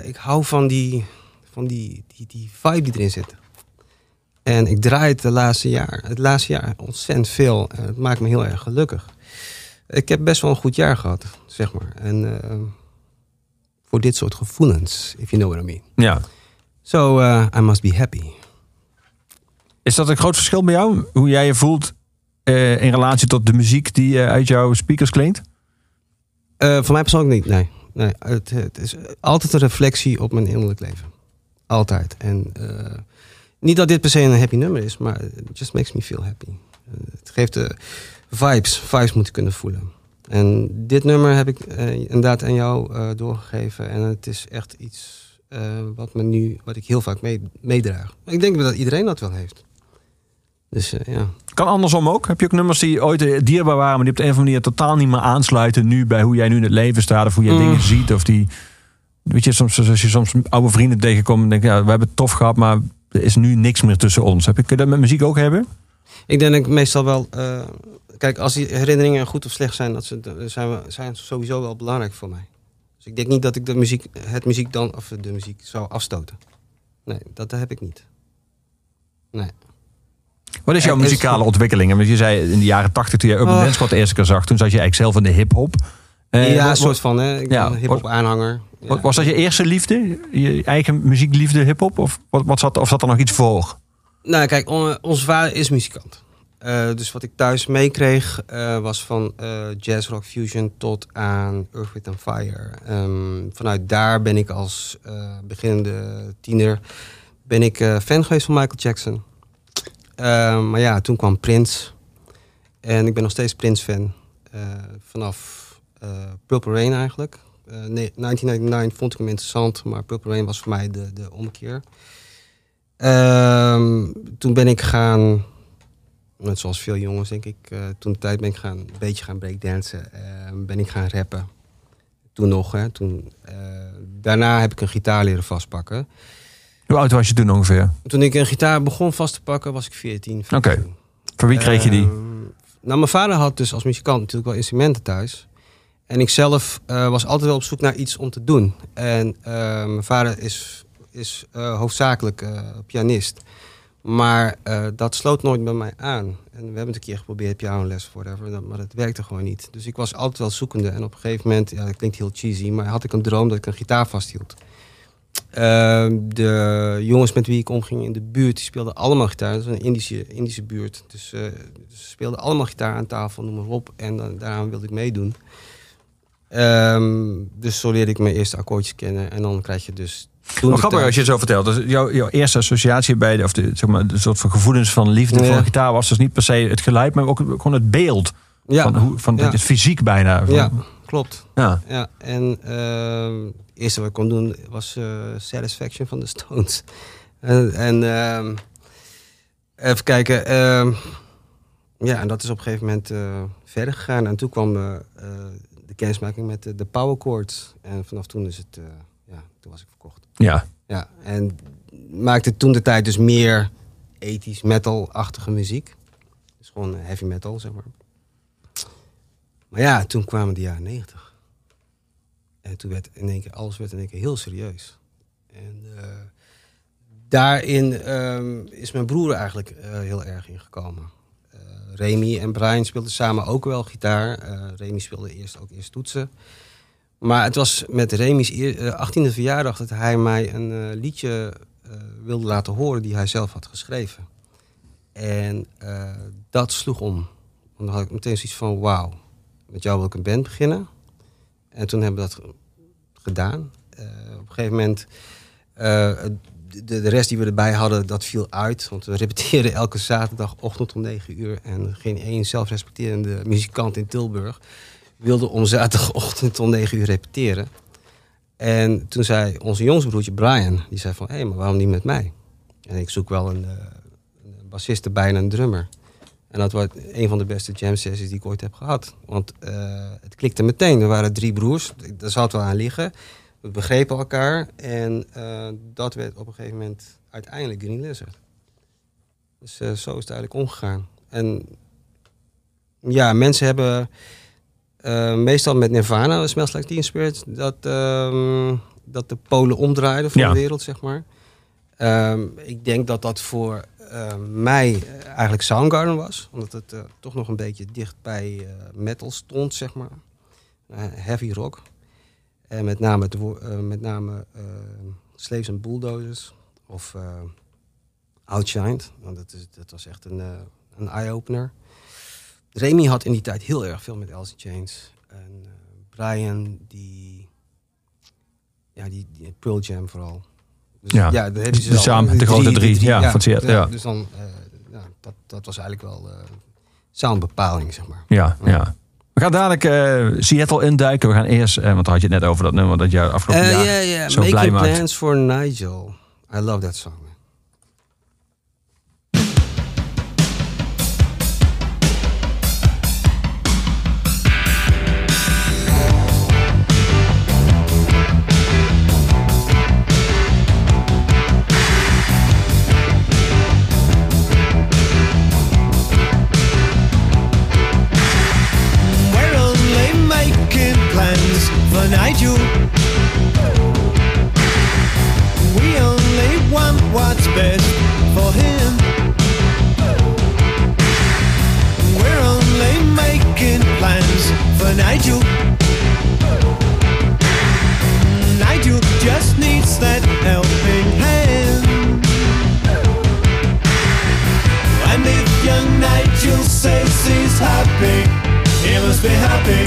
ik hou van die, van die, die, die vibe die erin zit. En ik draai het de laatste jaar, het laatste jaar ontzettend veel. En het maakt me heel erg gelukkig. Ik heb best wel een goed jaar gehad, zeg maar. En voor dit soort gevoelens, if you know what I mean. Ja. So, eh, I must be happy. Is dat een groot verschil bij jou? Hoe jij je voelt eh, in relatie tot de muziek die eh, uit jouw speakers klinkt? Eh, voor mij persoonlijk niet, nee. nee het, het is altijd een reflectie op mijn innerlijk leven. Altijd. En niet dat dit per se een happy nummer is, maar it just makes me feel happy. Het geeft de vibes, vibes moeten kunnen voelen. En dit nummer heb ik eh, inderdaad aan jou eh, doorgegeven. En het is echt iets eh, wat, me nu, wat ik heel vaak mee, meedraag. Ik denk dat iedereen dat wel heeft. Dus eh, ja. Kan andersom ook. Heb je ook nummers die ooit dierbaar waren, maar die op de een of andere manier totaal niet meer aansluiten nu bij hoe jij nu in het leven staat of hoe jij Mm. dingen ziet? Of die, weet je, soms als je soms oude vrienden tegenkomt en denk ja, we hebben het tof gehad, maar er is nu niks meer tussen ons. Heb je, kun je dat met muziek ook hebben? Ik denk dat ik meestal wel. eh, kijk, als die herinneringen goed of slecht zijn, dat ze, zijn, we- zijn sowieso wel belangrijk voor mij. Dus ik denk niet dat ik de muziek, het muziek dan, of de muziek zou afstoten. Nee, dat heb ik niet. Nee. Wat is jouw muzikale ontwikkeling? Want je zei in de jaren tachtig, toen je Urban Oh. Dance Squad de eerste keer zag, toen zat je eigenlijk zelf in de hip-hop. Eh, ja, een soort van, hè. Ik ja, ben een hip-hop aanhanger. Ja. Was dat je eerste liefde? Je eigen muziekliefde, hip-hop? Of, wat, wat zat, of zat er nog iets voor? Nou, kijk, on- onze vader is muzikant. Eh, dus wat ik thuis meekreeg eh, was van eh, jazz, rock, fusion tot aan Earth, Wind and Fire. Ehm, vanuit daar ben ik als beginnende tiener ben ik fan geweest van Michael Jackson. Ehm, maar ja, toen kwam Prince. En ik ben nog steeds Prince-fan. Vanaf Purple Rain eigenlijk. Nee, 1999 vond ik hem interessant, maar Purple Rain was voor mij de, de omkeer. Ehm, toen ben ik gaan, net zoals veel jongens denk ik, eh, toen de tijd ben ik gaan, een beetje gaan breakdansen. Ehm, ben ik gaan rappen. Toen nog, hè. Toen, eh, daarna heb ik een gitaar leren vastpakken. Hoe oud was je toen ongeveer? Toen ik een gitaar begon vast te pakken, was ik 14. 15. Oké. Van wie kreeg je die? Ehm, nou, mijn vader had dus als muzikant natuurlijk wel instrumenten thuis. En ik zelf eh, was altijd wel op zoek naar iets om te doen. En mijn vader is, is eh, hoofdzakelijk eh, pianist. Maar eh, dat sloot nooit bij mij aan. En we hebben het een keer geprobeerd, pianoles, dat- Maar dat werkte gewoon niet. Dus ik was altijd wel zoekende. En op een gegeven moment, ja, dat klinkt heel cheesy... maar had ik een droom dat ik een gitaar vasthield. Ehm, de jongens met wie ik omging in de buurt, die speelden allemaal gitaar. Dat was een Indische, Indische buurt. Dus speelden allemaal gitaar aan tafel, noem maar op. En dan, daaraan wilde ik meedoen. Ehm, dus zo leerde ik mijn eerste akkoordjes kennen. En dan krijg je dus... Wel grappig als je het zo vertelt. Dus jouw, jouw eerste associatie bij de, of de, zeg maar, de soort van gevoelens van liefde Ja. voor gitaar was dus niet per se het geluid, maar ook gewoon het beeld. Ja, Van, hoe, van ja. het fysiek bijna. Van, ja klopt. ja. Ja, en ehm, het eerste wat ik kon doen was eh, Satisfaction van de Stones. en en ehm, even kijken. ehm, ja, en dat is op een gegeven moment eh, verder gegaan. En toen kwam eh, de kennismaking met de, de power chords. En vanaf toen is het, ja, toen was ik verkocht. Ja. Ja, en maakte toen de tijd dus meer ethisch metal-achtige muziek. Dus gewoon heavy metal, zeg maar. Maar ja, toen kwamen de jaren negentig. En toen werd in één keer, alles werd in één keer heel serieus. En eh, daarin ehm, is mijn broer eigenlijk eh, heel erg ingekomen. Eh Remy en Brian speelden samen ook wel gitaar. Remy speelde eerst ook eerst toetsen. Maar het was met Remy's eer- eh, 18e verjaardag dat hij mij een eh, liedje eh, wilde laten horen die hij zelf had geschreven. En dat sloeg om. Dan had ik meteen zoiets van, wauw, met jou wil ik een band beginnen. En toen hebben we dat ge- gedaan. Op een gegeven moment de, de rest die we erbij hadden, dat viel uit. Want we repeteren elke zaterdagochtend om 9 uur. En geen één zelfrespecterende muzikant in Tilburg wilde om zaterdagochtend om 9 uur repeteren. En toen zei onze jongste broertje Brian, die zei van... hé, maar waarom niet met mij? En ik zoek wel een, eh, een bassist en een drummer. En dat was een van de beste jam sessies die ik ooit heb gehad. Want eh, het klikte meteen. Er waren drie broers, daar zat wel aan liggen. We begrepen elkaar en eh, dat werd op een gegeven moment uiteindelijk Green Lizard. Dus zo is het eigenlijk omgegaan. En ja, mensen hebben meestal met Nirvana, Smells Like Teen Spirit, dat, ehm, dat de polen omdraaiden voor Ja. de wereld, zeg maar. Ehm, ik denk dat dat voor mij eigenlijk Soundgarden was. Omdat het eh, toch nog een beetje dicht bij eh, metal stond, zeg maar. Eh, heavy rock. En met name, het, met name eh, Slaves and Bulldozers of eh Outshined. Want dat, is, dat was echt een, een eye-opener. Remy had in die tijd heel erg veel met Alice in Chains. En eh, Brian, die, ja, die, die Pearl Jam vooral. Dus Ja, ja, daar hebben ze samen de grote drie, ja, van Seattle, ja. Dus dan, eh, ja, dat, dat was eigenlijk wel eh soundbepaling, zeg maar. Ja, ja. We gaan dadelijk Seattle induiken. We gaan eerst, want daar had je het net over dat nummer dat jou afgelopen jaar ja, ja. zo blij maakt. Plans for Nigel. I love that song. Nigel. Nigel just needs that helping hand. And if young Nigel says he's happy, he must be happy,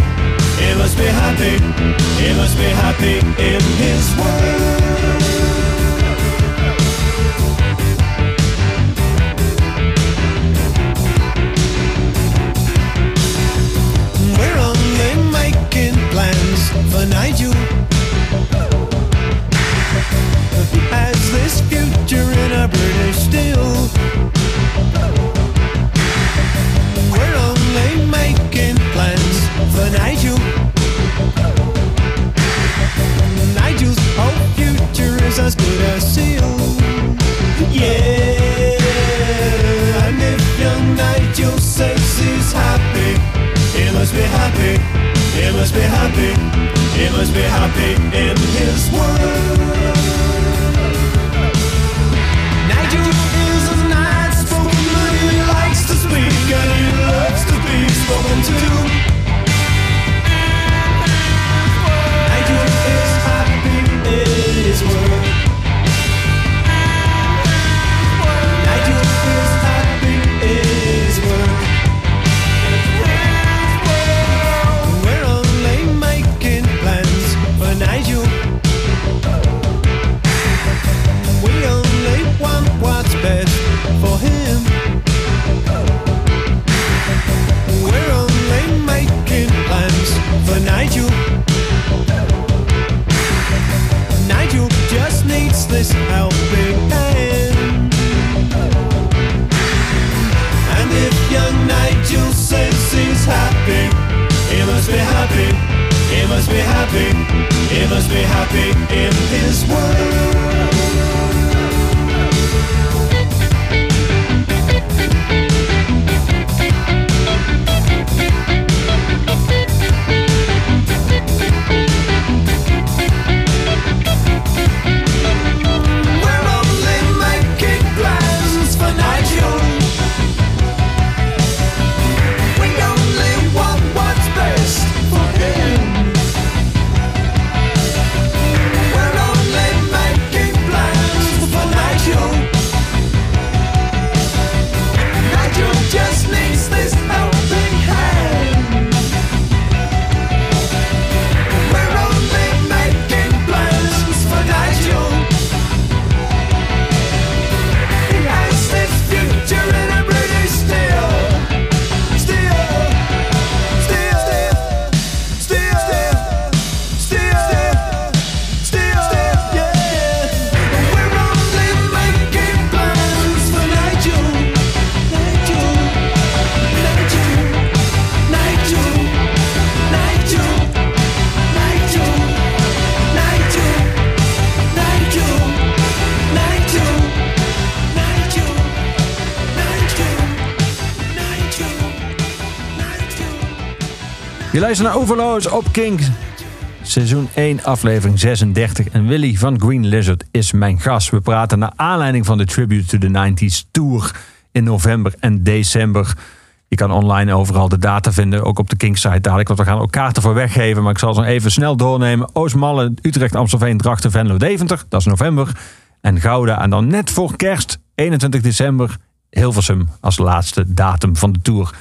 he must be happy, he must be happy in his world. For Nigel. Has this future in a British still? We're only making plans for Nigel. Nigel's whole future is as good as sealed. Yeah, and if young Nigel says he's happy, he must be happy. He must be happy. He must be happy in his world. Luistert naar Overloos op Kink. Seizoen 1, aflevering 36. En Willy van Green Lizard is mijn gast. We praten naar aanleiding van de Tribute to the 90s Tour in november en december. Je kan online overal de data vinden, ook op de Kink-site dadelijk. Want we gaan ook kaarten voor weggeven. Maar ik zal ze even snel doornemen. Oostmalle, Utrecht, Amstelveen, Drachten, Venlo, Deventer. Dat is november. En Gouda. En dan net voor kerst, 21 december, Hilversum als laatste datum van de Tour.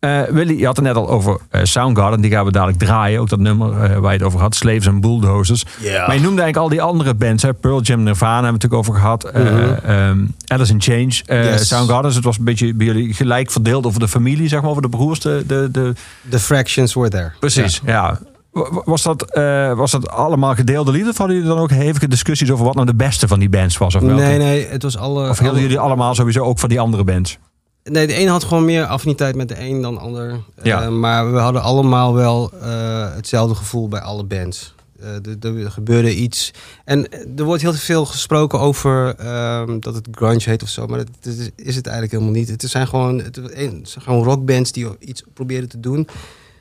Eh, Willy, je had het net al over eh, Soundgarden. Die gaan we dadelijk draaien. Ook dat nummer eh, waar je het over had. Slaves and Bulldozers. Maar je noemde eigenlijk al die andere bands. Hè? Pearl Jam, Nirvana hebben we het natuurlijk over gehad. eh, ehm, Alice in Change. Yes. Soundgarden. Dus het was een beetje bij jullie gelijk verdeeld over de familie. Zeg maar, over de broers. De, de, de... The fractions were there. Precies, ja. Was dat, was dat allemaal gedeelde liefde? Of hadden jullie dan ook hevige discussies over wat nou de beste van die bands was? Of, welke? Nee, nee, het was alle... of hielden alle- jullie allemaal sowieso ook van die andere bands? Nee, de een had gewoon meer affiniteit met de een dan de ander. Ja. Eh, maar we hadden allemaal wel eh, hetzelfde gevoel bij alle bands. Eh, er- gebeurde iets. En er wordt heel veel gesproken over ehm, dat het grunge heet of zo. Maar dat, dat is, is het eigenlijk helemaal niet. Het zijn gewoon, het, het zijn gewoon rockbands die iets proberen te doen.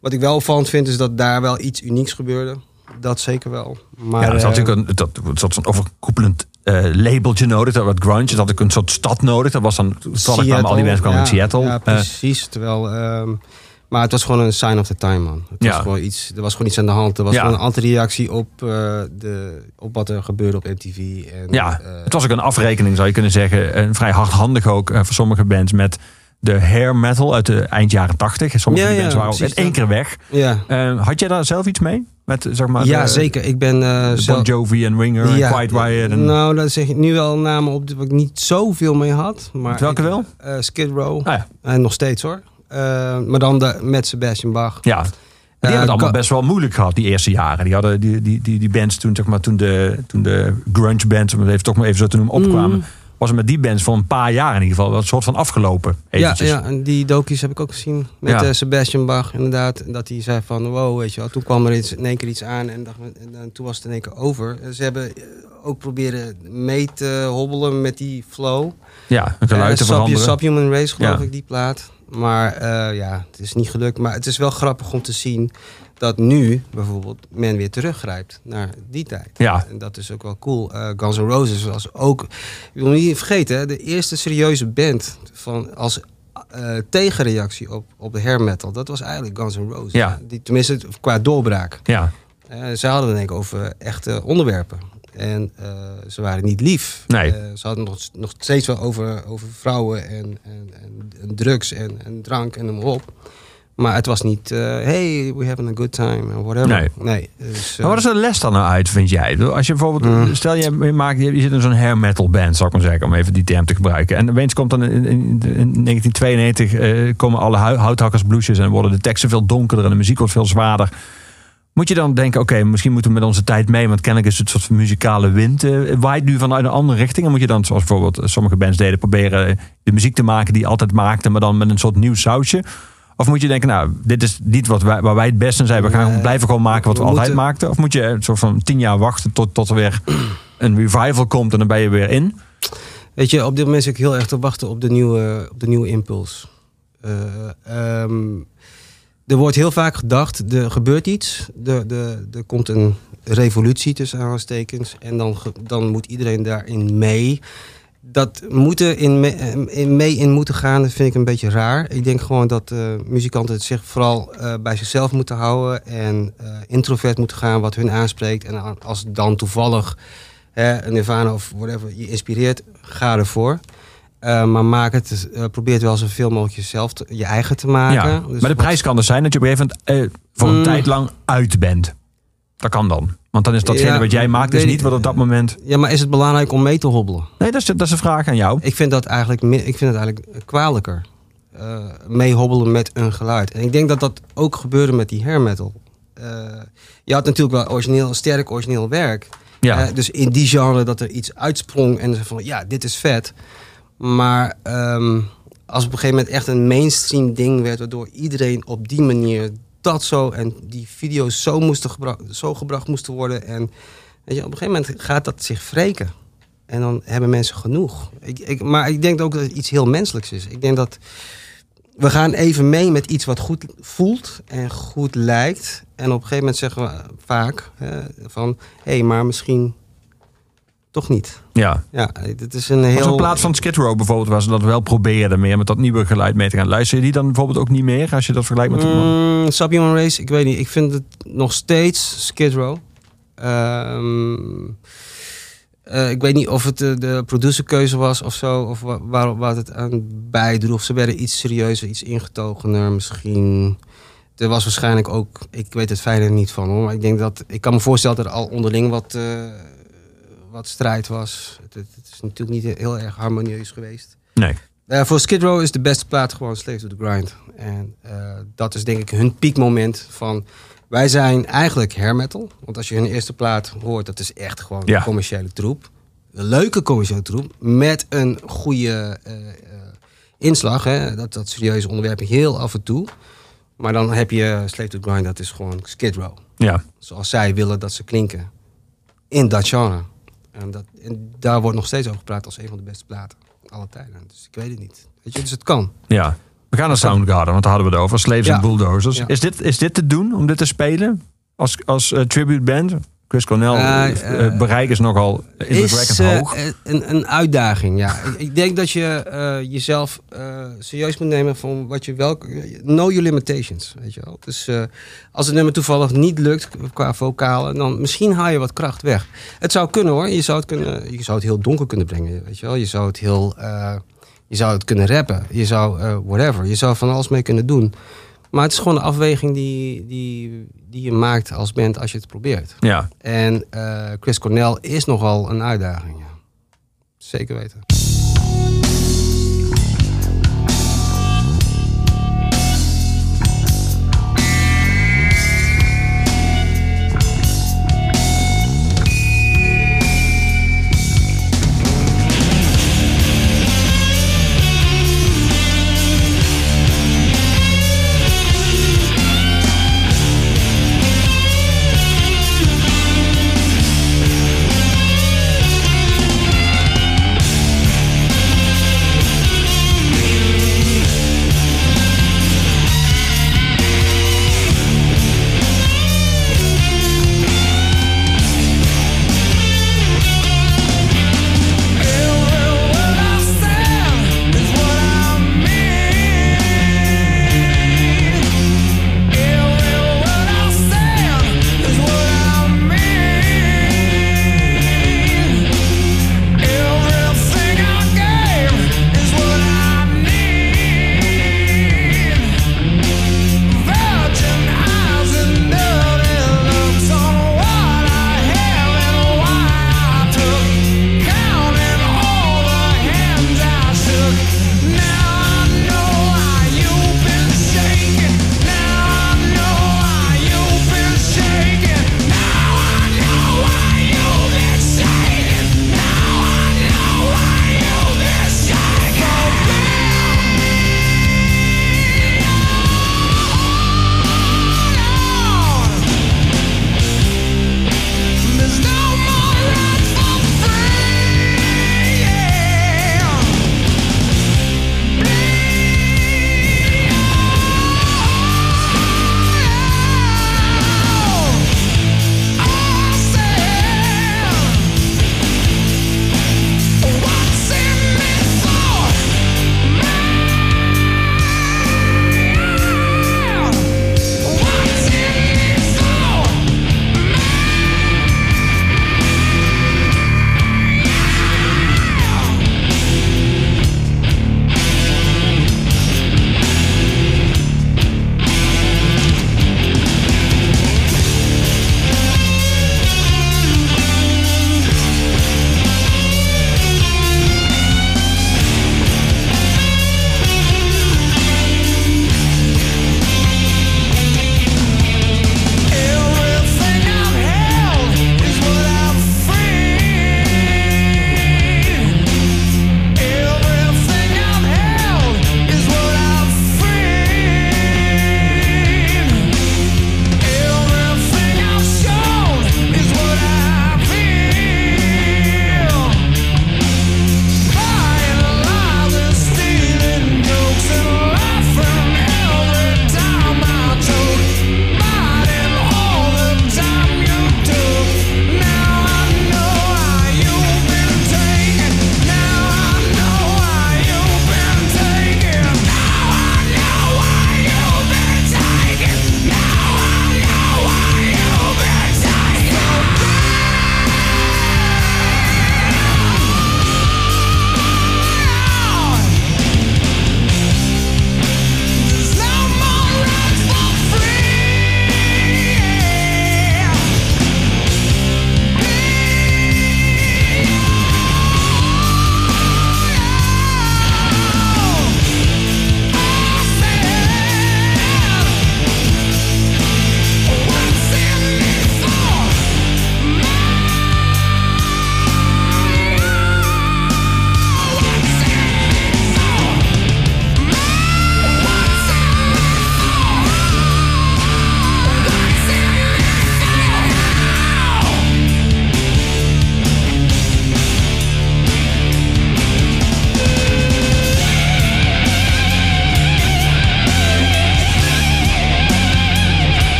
Wat ik wel opvallend vind is dat daar wel iets unieks gebeurde. Dat zeker wel. Maar, ja, zat eh, natuurlijk een, dat, dat zo'n overkoepelend eh, labeltje nodig. Dat wat grunge. Dat had ik een soort stad nodig. Dat was dan, toevallig kwamen al die mensen kwamen ja, uit Seattle. Ja, Eh, precies. Terwijl, ehm, maar het was gewoon een sign of the time, man. Het Ja. was gewoon iets, er was gewoon iets aan de hand. Er was Ja. gewoon een antireactie op, eh, de, op wat er gebeurde op MTV. En, ja, het was ook een afrekening zou je kunnen zeggen. En vrij hardhandig ook voor sommige bands met de hair metal uit de eind jaren tachtig. Sommige Ja, ja, bands waren ook in één keer weg. ja. Had jij daar zelf iets mee? Met, zeg maar, ja, de- zeker. Ik ben eh, zelf- Bon Jovi en Ringer Ja, en Quiet Riot. En, Nou, daar zeg ik nu wel namen op die ik niet zoveel mee had. Maar Met welke ik- wel? eh, Skid Row. Ah, ja. En nog steeds hoor. Eh, maar dan de, met Sebastian Bach. ja. Die hebben het allemaal best wel moeilijk gehad, die eerste jaren. Die hadden die, die, die, die bands toen, zeg maar, toen de, toen de grunge bands, om het even, toch maar even zo te noemen, opkwamen. Was het met die bands voor een paar jaar in ieder geval wel een soort van afgelopen. Ja, Eventjes. ja, en die docu's heb ik ook gezien met Ja. eh, Sebastian Bach, inderdaad. Dat hij zei van, wow, weet je wel. Toen kwam er iets, in één keer iets aan en, dacht, en, toen was het in één keer over. Ze hebben eh, ook proberen mee te hobbelen met die flow. ja een geluid te Eh, Sub- veranderen. Subhuman Race, geloof Ja. ik, die plaat. Maar eh, ja, het is niet gelukt. Maar het is wel grappig om te zien dat nu bijvoorbeeld men weer teruggrijpt naar die tijd. Ja. En dat is ook wel cool. Eh, Guns N' Roses was ook, ik wil niet vergeten, de eerste serieuze band van, als eh, tegenreactie op, op de hair metal. Dat was eigenlijk Guns N' Roses. Ja. Die, tenminste, qua doorbraak. Ja, Eh, ze hadden het denk ik over echte onderwerpen. En ze waren niet lief. Nee. Ze hadden nog, nog steeds wel over, over vrouwen en, en, en, drugs en, en drank en noem maar op. Maar het was niet, eh, hey, we having a good time, or whatever. Nee. nee dus, eh, Maar wat is de les dan nou uit, vind jij? Als je bijvoorbeeld, Mm. stel je, maakt, je zit in zo'n hair metal band, zou ik maar zeggen, om even die term te gebruiken. En opeens komt dan in, in, in 1992 eh, komen alle houthakkersbloesjes en worden de teksten veel donkerder en de muziek wordt veel zwaarder. Moet je dan denken, oké, misschien moeten we met onze tijd mee, want kennelijk is het soort van muzikale wind eh, waait nu vanuit een andere richting. En moet je dan, zoals bijvoorbeeld sommige bands deden, proberen de muziek te maken die je altijd maakte, maar dan met een soort nieuw sausje? Of moet je denken, nou, dit is niet wat wij, waar wij het beste in zijn. We gaan Nee, blijven gewoon maken wat we, we altijd moeten- maakten. Of moet je een soort van tien jaar wachten tot, tot er weer een revival komt en dan ben je weer in? Weet je, op dit moment zit ik heel erg te wachten op de nieuwe, op de nieuwe impuls. Eh, ehm, er wordt heel vaak gedacht, er gebeurt iets. Er, er, er komt een revolutie tussen aanhalingstekens. En dan, dan moet iedereen daarin mee. Dat moeten in, me- in mee in moeten gaan, dat vind ik een beetje raar. Ik denk gewoon dat eh, muzikanten het zich vooral eh, bij zichzelf moeten houden. En eh, introvert moeten gaan wat hun aanspreekt. En als dan toevallig hè, een Nirvana of whatever je inspireert, ga ervoor. Eh, maar maak het, eh, probeer het wel zoveel mogelijk jezelf te- je eigen te maken. Ja. Dus maar de wat- prijs kan dus zijn dat je op een gegeven moment voor een Mm. tijd lang uit bent. Dat kan dan. Want dan is datgene Ja, wat jij maakt, is niet wat op dat moment... Ja, maar is het belangrijk om mee te hobbelen? Nee, dat is, dat is een vraag aan jou. Ik vind dat eigenlijk, ik vind het eigenlijk kwalijker. Eh meehobbelen met een geluid. En ik denk dat dat ook gebeurde met die hair metal. Eh, je had natuurlijk wel origineel, sterk origineel werk. Ja. Eh, dus in die genre dat er iets uitsprong en ze van ja, dit is vet. Maar ehm, als op een gegeven moment echt een mainstream ding werd, waardoor iedereen op die manier dat zo en die video's zo, moesten gebra- zo gebracht moesten worden. En weet je, op een gegeven moment gaat dat zich wreken. En dan hebben mensen genoeg. Ik, ik, maar ik denk ook dat het iets heel menselijks is. Ik denk dat we gaan even mee met iets wat goed voelt en goed lijkt. En op een gegeven moment zeggen we vaak hè, van... hé, hey, maar misschien toch niet. Ja. Ja, dit is een Heel... in plaats van Skid Row bijvoorbeeld, waar ze dat wel probeerden meer met dat nieuwe geluid mee te gaan. Luister je die dan bijvoorbeeld ook niet meer als je dat vergelijkt met... Mm, Subhuman Race, ik weet niet. Ik vind het nog steeds Skid Row. Ehm, eh, ik weet niet of het de, de producerkeuze was of zo, of wa- waar, waar het aan bijdroeg. Ze werden iets serieuzer, iets ingetogener misschien. Er was waarschijnlijk ook, ik weet het fijner niet van hoor, maar ik denk dat, ik kan me voorstellen dat er al onderling wat, eh, wat strijd was. Het, het, is natuurlijk niet heel erg harmonieus geweest. Nee. Eh, voor Skid Row is de beste plaat gewoon Slave to the Grind. En eh, dat is denk ik hun piekmoment van... Wij zijn eigenlijk hair metal. Want als je hun eerste plaat hoort, dat is echt gewoon Ja. een commerciële troep. Een leuke commerciële troep. Met een goede eh, inslag. Hè? Dat, dat serieuze onderwerp heel af en toe. Maar dan heb je Slave to the Grind, dat is gewoon Skid Row. Ja. Zoals zij willen dat ze klinken. In dat genre. En, dat, en daar wordt nog steeds over gepraat als een van de beste platen. Alle tijden. Dus ik weet het niet. Weet je, dus het kan. Ja. We gaan naar Soundgarden, want daar hadden we het over. Slaves Ja. and Bulldozers. Ja. Is, dit, is dit te doen om dit te spelen? Als, als eh, tribute band? Chris Cornell, Eh, eh, eh, bereik is nogal eh, hoog. een, een uitdaging, ja. ik, denk dat je jezelf serieus moet nemen van wat je wel... Know your limitations, weet je wel. Dus als het nummer toevallig niet lukt qua vocalen... dan misschien haal je wat kracht weg. Het zou kunnen hoor. Je zou het, kunnen, je zou het heel donker kunnen brengen, weet je wel. Je zou het heel... je zou het kunnen rappen. Je zou whatever. Je zou van alles mee kunnen doen. Maar het is gewoon een afweging die, die, die je maakt als band als je het probeert. Ja. En eh, Chris Cornell is nogal een uitdaging. Ja. Zeker weten.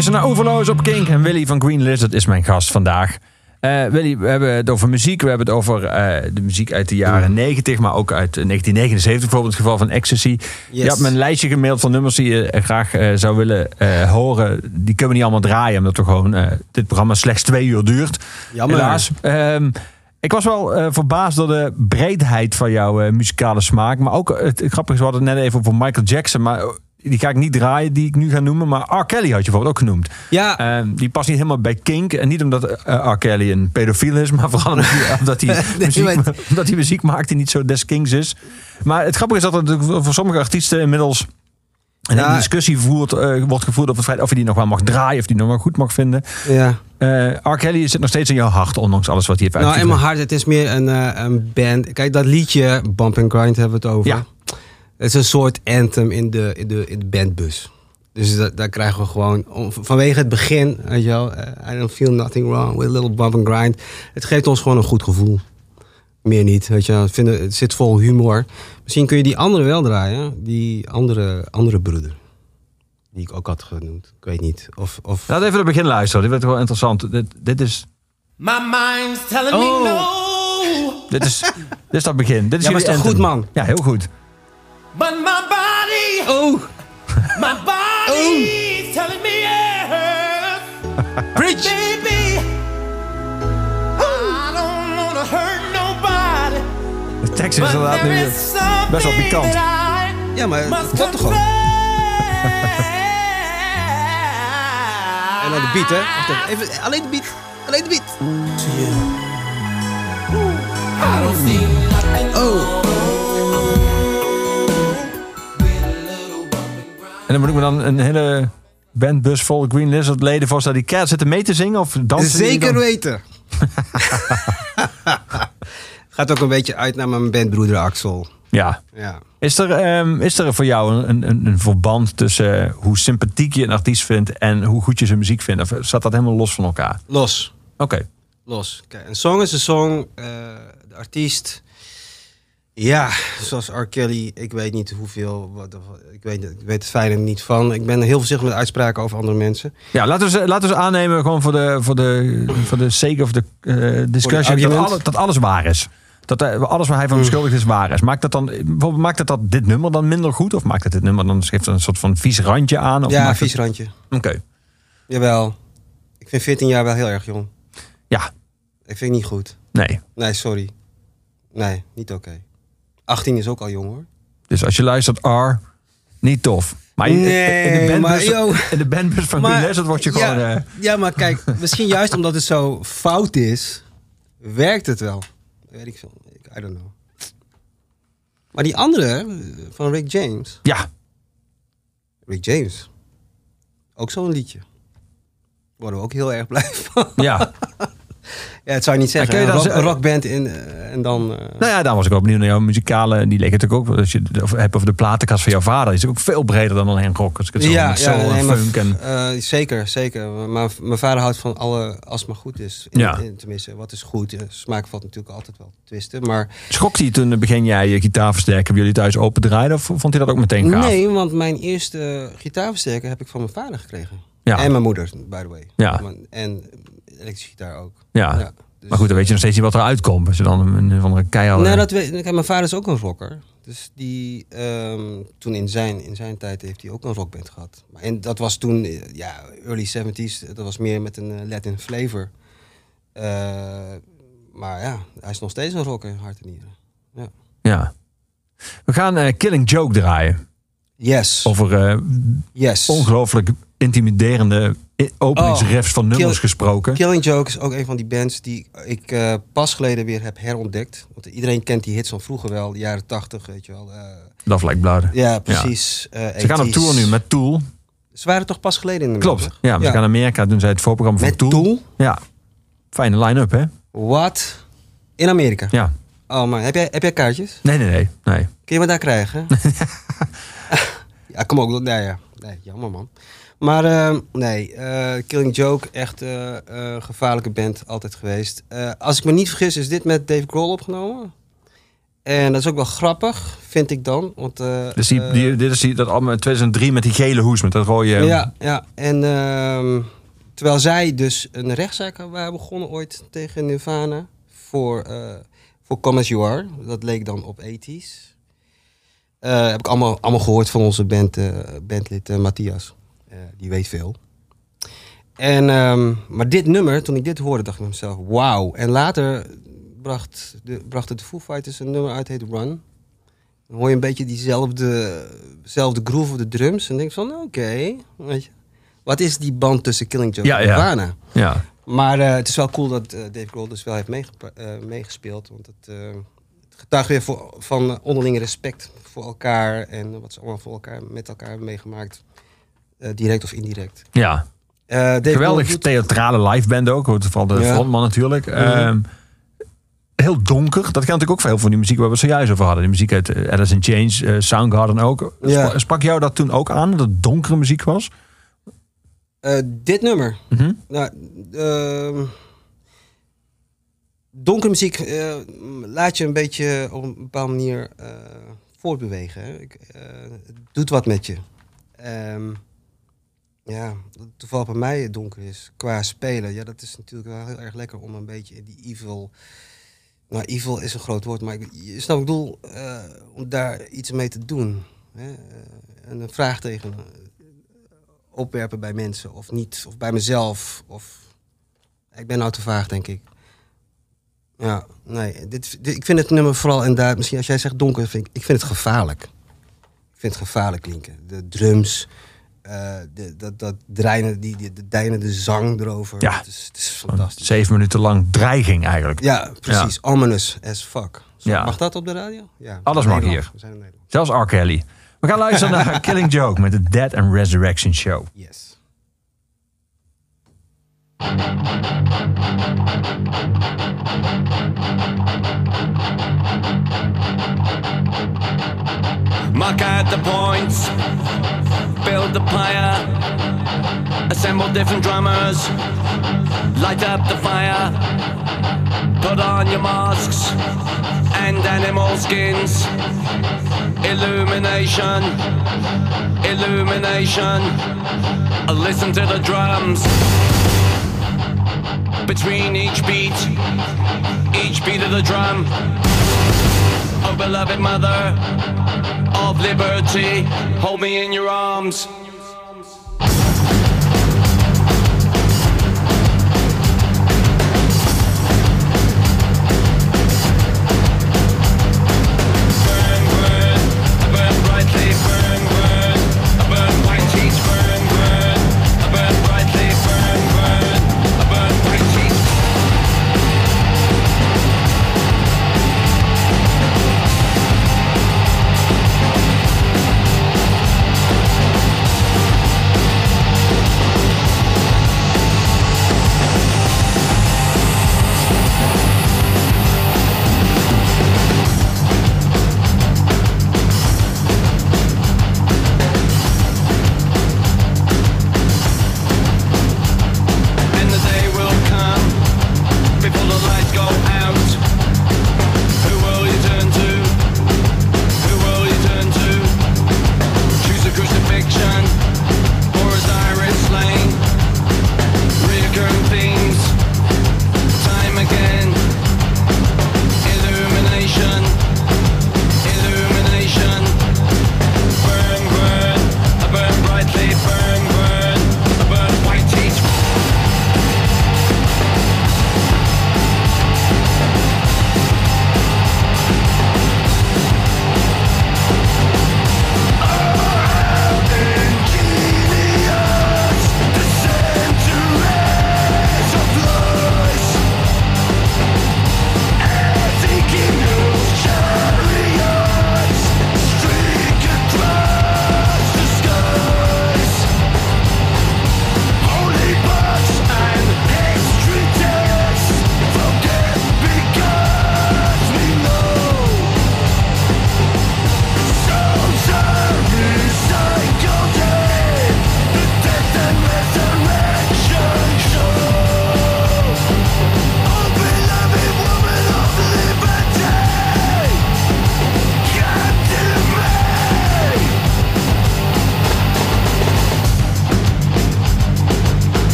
Luistert naar Overloos op Kink en Willy van Green Lizard is mijn gast vandaag. Willy, we hebben het over muziek. We hebben het over eh, de muziek uit de jaren 90, maar ook uit 1979, bijvoorbeeld het geval van Ecstasy. Je had me een lijstje gemaild van nummers die je eh, graag zou willen horen. Die kunnen we niet allemaal draaien, omdat we gewoon dit programma slechts twee uur duurt. Jammer. Helaas. Ehm, ik was wel verbaasd door de breedheid van jouw muzikale smaak. Maar ook, het, grappige is, we hadden het net even over Michael Jackson. Maar die ga ik niet draaien, die ik nu ga noemen. Maar R. Kelly had je bijvoorbeeld ook genoemd. Ja, Ehm, die past niet helemaal bij Kink. En niet omdat eh, R. Kelly een pedofiel is, maar vooral omdat hij, muziek, maar- omdat hij muziek maakt die niet zo des Kings is. Maar het grappige is dat er voor sommige artiesten inmiddels een Ja. discussie voert, eh, wordt gevoerd over het feit of je die nog wel mag draaien, of die nog wel goed mag vinden. ja. R. Kelly zit nog steeds in jouw hart, ondanks alles wat hij heeft Nou, in uitgevoerd. mijn hart, het is meer een, een band. Kijk, dat liedje, Bump and Grind, hebben we het over. Ja. Het is een soort anthem in de, in de, in de bandbus. Dus da- daar krijgen we gewoon, om- vanwege het begin, weet je wel, eh, I don't feel nothing wrong with a little bump and grind. Het geeft ons gewoon een goed gevoel. Meer niet, weet je wel. Ik vind het, het zit vol humor. Misschien kun je die andere wel draaien, die andere, andere broeder. Die ik ook had genoemd. Ik weet niet. Of, of... Laat even het begin luisteren, dit wordt wel interessant. Dit, dit is... My mind's telling Oh. me no. Dit is, dit is dat begin. Dit is Ja, maar is toch anthem. goed, man? Ja, heel goed. But my body, Oh! my body's telling me yes. Preach! Baby, I don't wanna hurt nobody. De tekst is inderdaad nu... is something best wel pikant. Ja, maar klopt toch gewoon? En dan de beat, hè? Wacht even. even. Alleen de beat. Alleen de beat. Oh. Dan moet ik me dan een hele bandbus vol Green Lizard leden voorstellen die zitten mee te zingen of dansen? Zeker dan? weten. Gaat ook een beetje uit naar mijn bandbroeder Axel. Ja. Ja. Is er, ehm, is er voor jou een, een, een verband tussen hoe sympathiek je een artiest vindt en hoe goed je zijn muziek vindt? Of staat dat helemaal los van elkaar? Los. Oké. Los. Kijk, een song is een song. eh, de artiest. Ja, zoals R. Kelly. Ik weet niet hoeveel. Wat, ik, weet, ik weet het fijne niet van. Ik ben heel voorzichtig met uitspraken over andere mensen. Ja, laten we, laten we aannemen gewoon voor de, voor de, voor de sake of the eh, discussion dat, alle- dat alles waar is. Dat eh, alles waar hij van beschuldigd is waar is. Maakt dat dan, bijvoorbeeld, maakt het dat dit nummer dan minder goed? Of maakt het dit nummer dan geeft een soort van vies randje aan? Of ja, maakt vies het- randje. Oké. Jawel. Ik vind 14 jaar wel heel erg jong. Ja, Ik vind het niet goed. nee. Nee, sorry. Nee, niet oké. 18 is ook al jong hoor. Dus als je luistert, R, niet tof. Maar in- in, Nee, de maar, bandbus, yo. in de bandbus van Green Lizard word je gewoon... ja, eh, ja, maar kijk, misschien juist omdat het zo fout is, werkt het wel. Weet ik veel. I don't know. Maar die andere, van Rick James. ja, Rick James. Ook zo'n liedje. Worden we ook heel erg blij van. ja. Ja, het zou je niet zeggen. Ja, kun je dan een rockband in, eh, en dan... eh, Nou ja, daar was ik ook benieuwd naar jouw muzikale... Die leek natuurlijk ook... Als je het hebt over de platenkast van jouw vader... is ook veel breder dan alleen rock. Als ik het zo en nee, maar, funk en... eh, zeker, zeker. Maar mijn vader houdt van alle, als het maar goed is. In, Ja. in- tenminste, wat is goed? Smaak valt natuurlijk altijd wel te twisten. Maar Schrokte hij toen begin jij je gitaarversterker bij jullie thuis open draaide? Of vond hij dat ook meteen gaaf? nee, want mijn eerste gitaarversterker heb ik van mijn vader gekregen. Ja. En mijn moeder, by the way. Ja. En elektrische gitaar ook. Ja. dus- Maar goed, dan weet je nog steeds niet wat eruit komt. Als je dan een, van de keihard... Nee, dat weet, kijk, mijn vader is ook een rocker. Dus die, ehm, toen in zijn, in zijn tijd heeft hij ook een rockband gehad. En dat was toen, eh, ja, early 70s. Dat was meer met een eh, Latin flavor. Eh, maar ja, hij is nog steeds een rocker, hart en nieren. Ja. Ja. We gaan eh, Killing Joke draaien. Yes. Over yes. ongelooflijk intimiderende openingsrefs van nummers Kill- gesproken. Killing Joke is ook een van die bands die ik eh, pas geleden weer heb herontdekt. Want iedereen kent die hits van vroeger wel, de jaren 80, weet je wel. eh, Love Like Blood. ja, precies. eh, Ze gaan op 80s. tour nu met Tool. Ze waren toch pas geleden in de Klopt. Ja, we gaan naar Amerika. Doen zij het voorprogramma van Tool. Tool? Ja. Fijne line-up, hè? Wat? In Amerika? Ja. Oh man, heb jij, heb jij kaartjes? Nee, nee, nee. nee. Kun je me daar krijgen? ja, kom ook. Nee, ja. nee jammer man. Maar eh, nee, eh, Killing Joke, echt eh, gevaarlijke band altijd geweest. Als ik me niet vergis, is dit met Dave Grohl opgenomen? En dat is ook wel grappig, vind ik dan. Want, Dus die, die, dit is die, dat album in 2003 met die gele hoes, met dat rode... ja, ja, en ehm, terwijl zij dus een rechtszaak waren begonnen ooit tegen Nirvana voor, voor Come As You Are. Dat leek dan op 80s. Eh, heb ik allemaal, allemaal gehoord van onze band, bandlid Matthias. Eh, die weet veel. En, ehm, maar dit nummer, toen ik dit hoorde, dacht ik bij mezelf, wauw. En later bracht de, brachten de Foo Fighters een nummer uit, heet Run. Dan hoor je een beetje diezelfde zelfde groove op de drums. En denk ik van, oké, weet je. Wat is die band tussen Killing Joke Ja, en ja. Nirvana? ja. Maar eh, het is wel cool dat eh, Dave Grohl dus wel heeft meegespeeld. Want het, het getuigt weer voor, van onderlinge respect voor elkaar. En wat ze allemaal voor elkaar, met elkaar hebben meegemaakt. Eh, direct of indirect. ja. Eh, Geweldig theatrale liveband ook. Vooral de Ja. frontman natuurlijk. Ehm, heel donker. Dat kan natuurlijk ook veel van die muziek waar we het zojuist over hadden. Die muziek uit eh, Alice in Chains, eh, Soundgarden ook. Ja. Sprak, jou dat toen ook aan? Dat het donkere muziek was? Dit nummer. Mhm. Nou, ehm donkere muziek laat je een beetje op een bepaalde manier voortbewegen. Het doet wat met je. Ehm, ja, het toevallig bij mij donker is qua spelen. Ja, dat is natuurlijk wel heel erg lekker om een beetje die evil. Nou, evil is een groot woord, maar ik, je snapt wat ik bedoel, eh, om daar iets mee te doen. Hè? Eh, en een vraagteken opwerpen bij mensen of niet, of bij mezelf. Of... Ik ben nou te vaag, denk ik. Ja, nee, dit, ik vind het nummer vooral inderdaad, misschien als jij zegt donker, vind ik, ik vind het gevaarlijk. Ik vind het gevaarlijk klinken. De drums, eh, de, dat, dat dreinen, die, die, de deinende zang erover. Ja. Het is, het is fantastisch. Zeven minuten lang dreiging eigenlijk. Ja, precies. Ominous as fuck. Zo, Ja. Mag dat op de radio? Ja. Alles mag hier. We zijn in Nederland. Zelfs R. Kelly. We gaan luisteren naar Killing Joke met de Dead and Resurrection Show. Yes. Mark out the points, build the pyre, assemble different drummers, light up the fire, put on your masks and animal skins. Illumination, illumination, listen to the drums. Between each beat, each beat of the drum. Oh, beloved mother of liberty, hold me in your arms.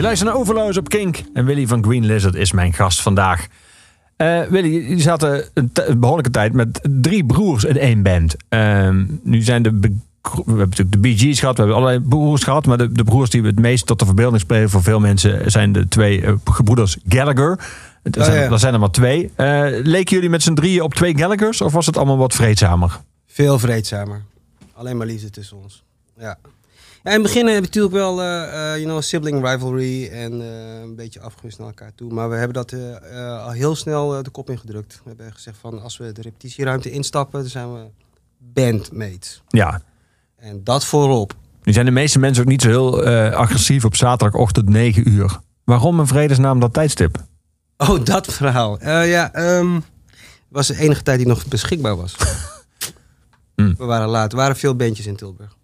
Je luistert naar Overloos op Kink. En Willy van Green Lizard is mijn gast vandaag. Eh, Willy, jullie zaten een, een behoorlijke tijd met drie broers in één band. Ehm, nu zijn de... We hebben natuurlijk de Bee Gees gehad, we hebben allerlei broers gehad. Maar de, de broers die we het meest tot de verbeelding spelen voor veel mensen zijn de twee eh, gebroeders Gallagher. Er Oh, ja. er zijn er maar twee. Eh, leken jullie met z'n drieën op twee Gallaghers of was het allemaal wat vreedzamer? Veel vreedzamer. Alleen maar liefde tussen ons. Ja. Ja in het begin heb je natuurlijk wel eh, you know, sibling rivalry en eh, een beetje afgunst naar elkaar toe. Maar we hebben dat al heel snel de kop ingedrukt. We hebben gezegd van als we de repetitieruimte instappen, dan zijn we bandmates. Ja, En dat voorop. nu zijn de meeste mensen ook niet zo heel agressief op zaterdagochtend 9 uur. Waarom in vredesnaam dat tijdstip? Oh, dat verhaal. Ja, ehm was de enige tijd die nog beschikbaar was. Hmm. We waren laat. Er waren veel bandjes in Tilburg.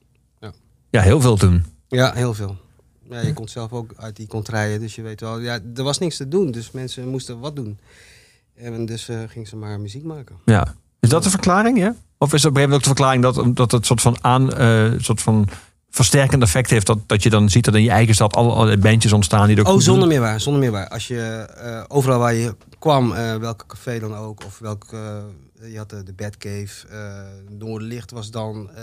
Ja, heel veel toen. Ja, heel veel. Ja, je komt zelf ook uit die contraien, dus je weet wel. Ja, er was niks te doen, dus mensen moesten wat doen. En dus eh gingen ze maar muziek maken. Ja. Is dat de verklaring, ja? Of is dat op een gegeven moment ook de verklaring dat, dat het soort van aan, eh, soort van versterkend effect heeft dat, dat je dan ziet dat in je eigen stad alle, bandjes ontstaan die er Oh, zonder meer waar, zonder meer waar. Als je eh, overal waar je kwam, welke café dan ook, of welk, eh, je had de, de Batcave, eh Noorderlicht was dan, eh,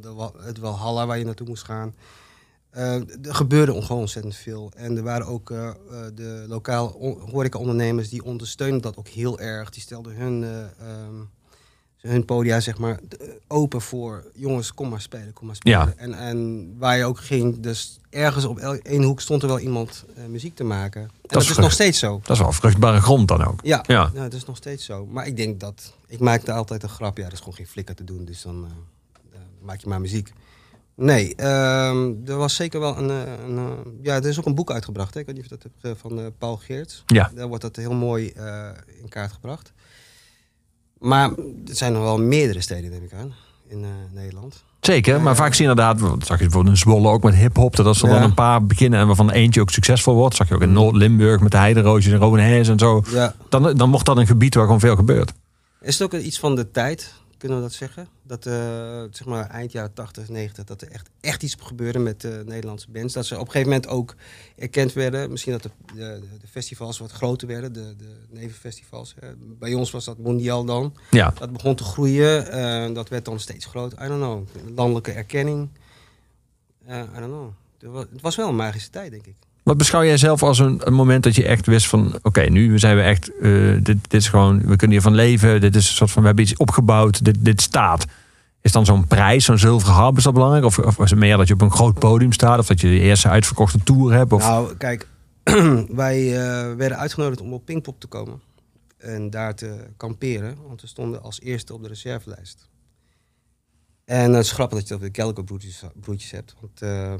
de, het Walhalla waar je naartoe moest gaan. Eh, er gebeurde on- gewoon ontzettend veel. En er waren ook eh, eh, de lokale on- horecaondernemers die ondersteunden dat ook heel erg. Die stelden hun, eh, ehm, hun podia zeg maar open voor jongens, kom maar spelen, kom maar spelen. Ja. En, en waar je ook ging, dus ergens op één hoek stond er wel iemand eh, muziek te maken. En dat, is is, vrucht- nog steeds zo. Dat is wel vruchtbare grond dan ook. Ja, Ja. dat is nog steeds zo. Maar ik denk dat... Ik maakte altijd een grap. Ja, er is gewoon geen flikker te doen. Dus dan eh, maak je maar muziek. Nee, ehm, er was zeker wel een... eh, een ja, er is ook een boek uitgebracht. Hè? Ik weet niet of je dat hebt van Paul Geerts. Ja. Daar wordt dat heel mooi in kaart gebracht. Maar er zijn nog wel meerdere steden, denk ik aan. In eh, Nederland. Zeker, maar vaak zie je inderdaad, dat zag je bijvoorbeeld in Zwolle ook met hip-hop, dat als er Ja. dan een paar beginnen en waarvan eentje ook succesvol wordt, zag je ook in Noord-Limburg met de Heideroosjes en Rovenhees en zo. Ja. Dan, dan wordt dat een gebied waar gewoon veel gebeurt. Is het ook iets van de tijd, kunnen we dat zeggen? Dat eh, zeg maar eind jaren 80, 90, dat er echt, echt iets gebeurde met de Nederlandse bands. Dat ze op een gegeven moment ook erkend werden. Misschien dat de, de, de festivals wat groter werden, de, de nevenfestivals. hè. Bij ons was dat mondiaal dan. Ja, Dat begon te groeien. eh, dat werd dan steeds groter. I don't know. Landelijke erkenning. Eh, I don't know. Het was wel een magische tijd, denk ik. Wat beschouw jij zelf als een, moment dat je echt wist van... oké, nu zijn we echt... eh, dit, dit is gewoon... we kunnen hiervan leven. Dit is een soort van... we hebben iets opgebouwd. Dit, dit staat. Is dan zo'n prijs, zo'n zilveren harp, is dat belangrijk? Of, of is het meer dat je op een groot podium staat? Of dat je de eerste uitverkochte tour hebt? Nou, kijk, wij eh, werden uitgenodigd om op Pinkpop te komen. En daar te kamperen, want we stonden als eerste op de reservelijst. En het is grappig dat je dat weer Kelko broertjes, hebt. Want, eh,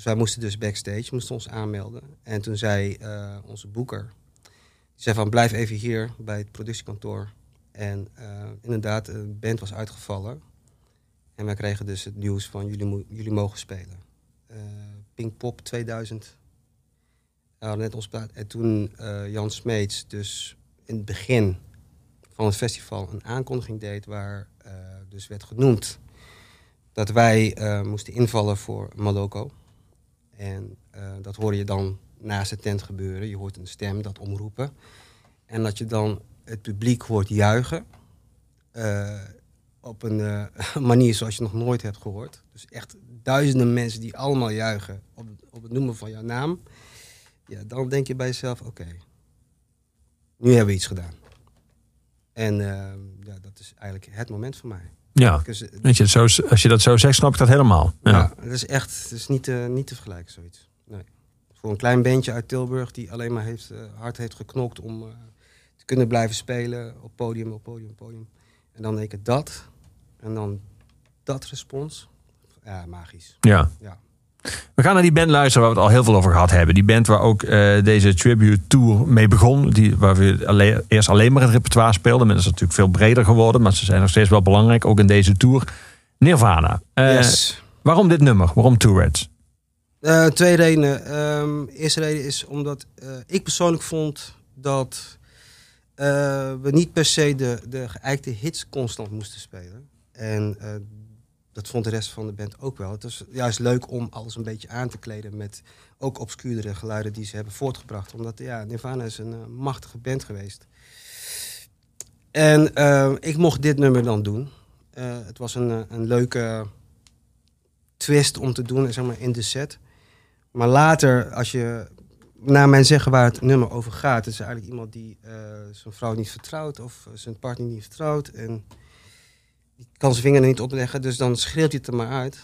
dus wij moesten dus backstage, moesten ons aanmelden. En toen zei eh, onze boeker, die zei van blijf even hier bij het productiekantoor. En eh, inderdaad, een band was uitgevallen. En wij kregen dus het nieuws van jullie, jullie mogen spelen. Eh Pinkpop 2000 we hadden net ons. En toen Jan Smeets dus in het begin van het festival een aankondiging deed waar dus werd genoemd dat wij moesten invallen voor Maloko. En eh, dat hoorde je dan naast de tent gebeuren. Je hoort een stem dat omroepen. En dat je dan het publiek hoort juichen. eh, op een eh, manier zoals je nog nooit hebt gehoord. Dus echt duizenden mensen die allemaal juichen op, op het noemen van jouw naam. Ja, dan denk je bij jezelf, oké, nu hebben we iets gedaan. En ja, dat is eigenlijk het moment voor mij. Ja, Dus, eh, weet je, zo, als je dat zo zegt, snap ik dat helemaal. Ja. ja, het is echt het is niet, te- niet te vergelijken, zoiets. Nee. Voor een klein bandje uit Tilburg die alleen maar heeft, eh, hard heeft geknokt om eh, te kunnen blijven spelen op podium, op podium, op podium. En dan denk ik dat. En dan dat respons. Ja, magisch. ja. Ja. We gaan naar die band luisteren waar we het al heel veel over gehad hebben. Die band waar ook eh, deze tribute tour mee begon. Die, waar we alleen, eerst alleen maar het repertoire speelden. Maar dat is natuurlijk veel breder geworden. Maar ze zijn nog steeds wel belangrijk, ook in deze tour. Nirvana. Eh, yes. Waarom dit nummer? Waarom Tourette's? Eh, twee redenen. Ehm eerste reden is omdat ik persoonlijk vond dat we niet per se de, de geëikte hits constant moesten spelen. En dat vond de rest van de band ook wel. Het was juist leuk om alles een beetje aan te kleden met ook obscuurdere geluiden die ze hebben voortgebracht. Omdat ja, Nirvana is een eh, machtige band geweest. En eh, ik mocht dit nummer dan doen. Eh, het was een, een leuke twist om te doen zeg maar, in de set. Maar later, als je naar mijn zeggen waar het nummer over gaat, is er eigenlijk iemand die zijn vrouw niet vertrouwt of zijn partner niet vertrouwt. En die kan zijn vinger er niet opleggen, dus dan schreeuwt hij het er maar uit.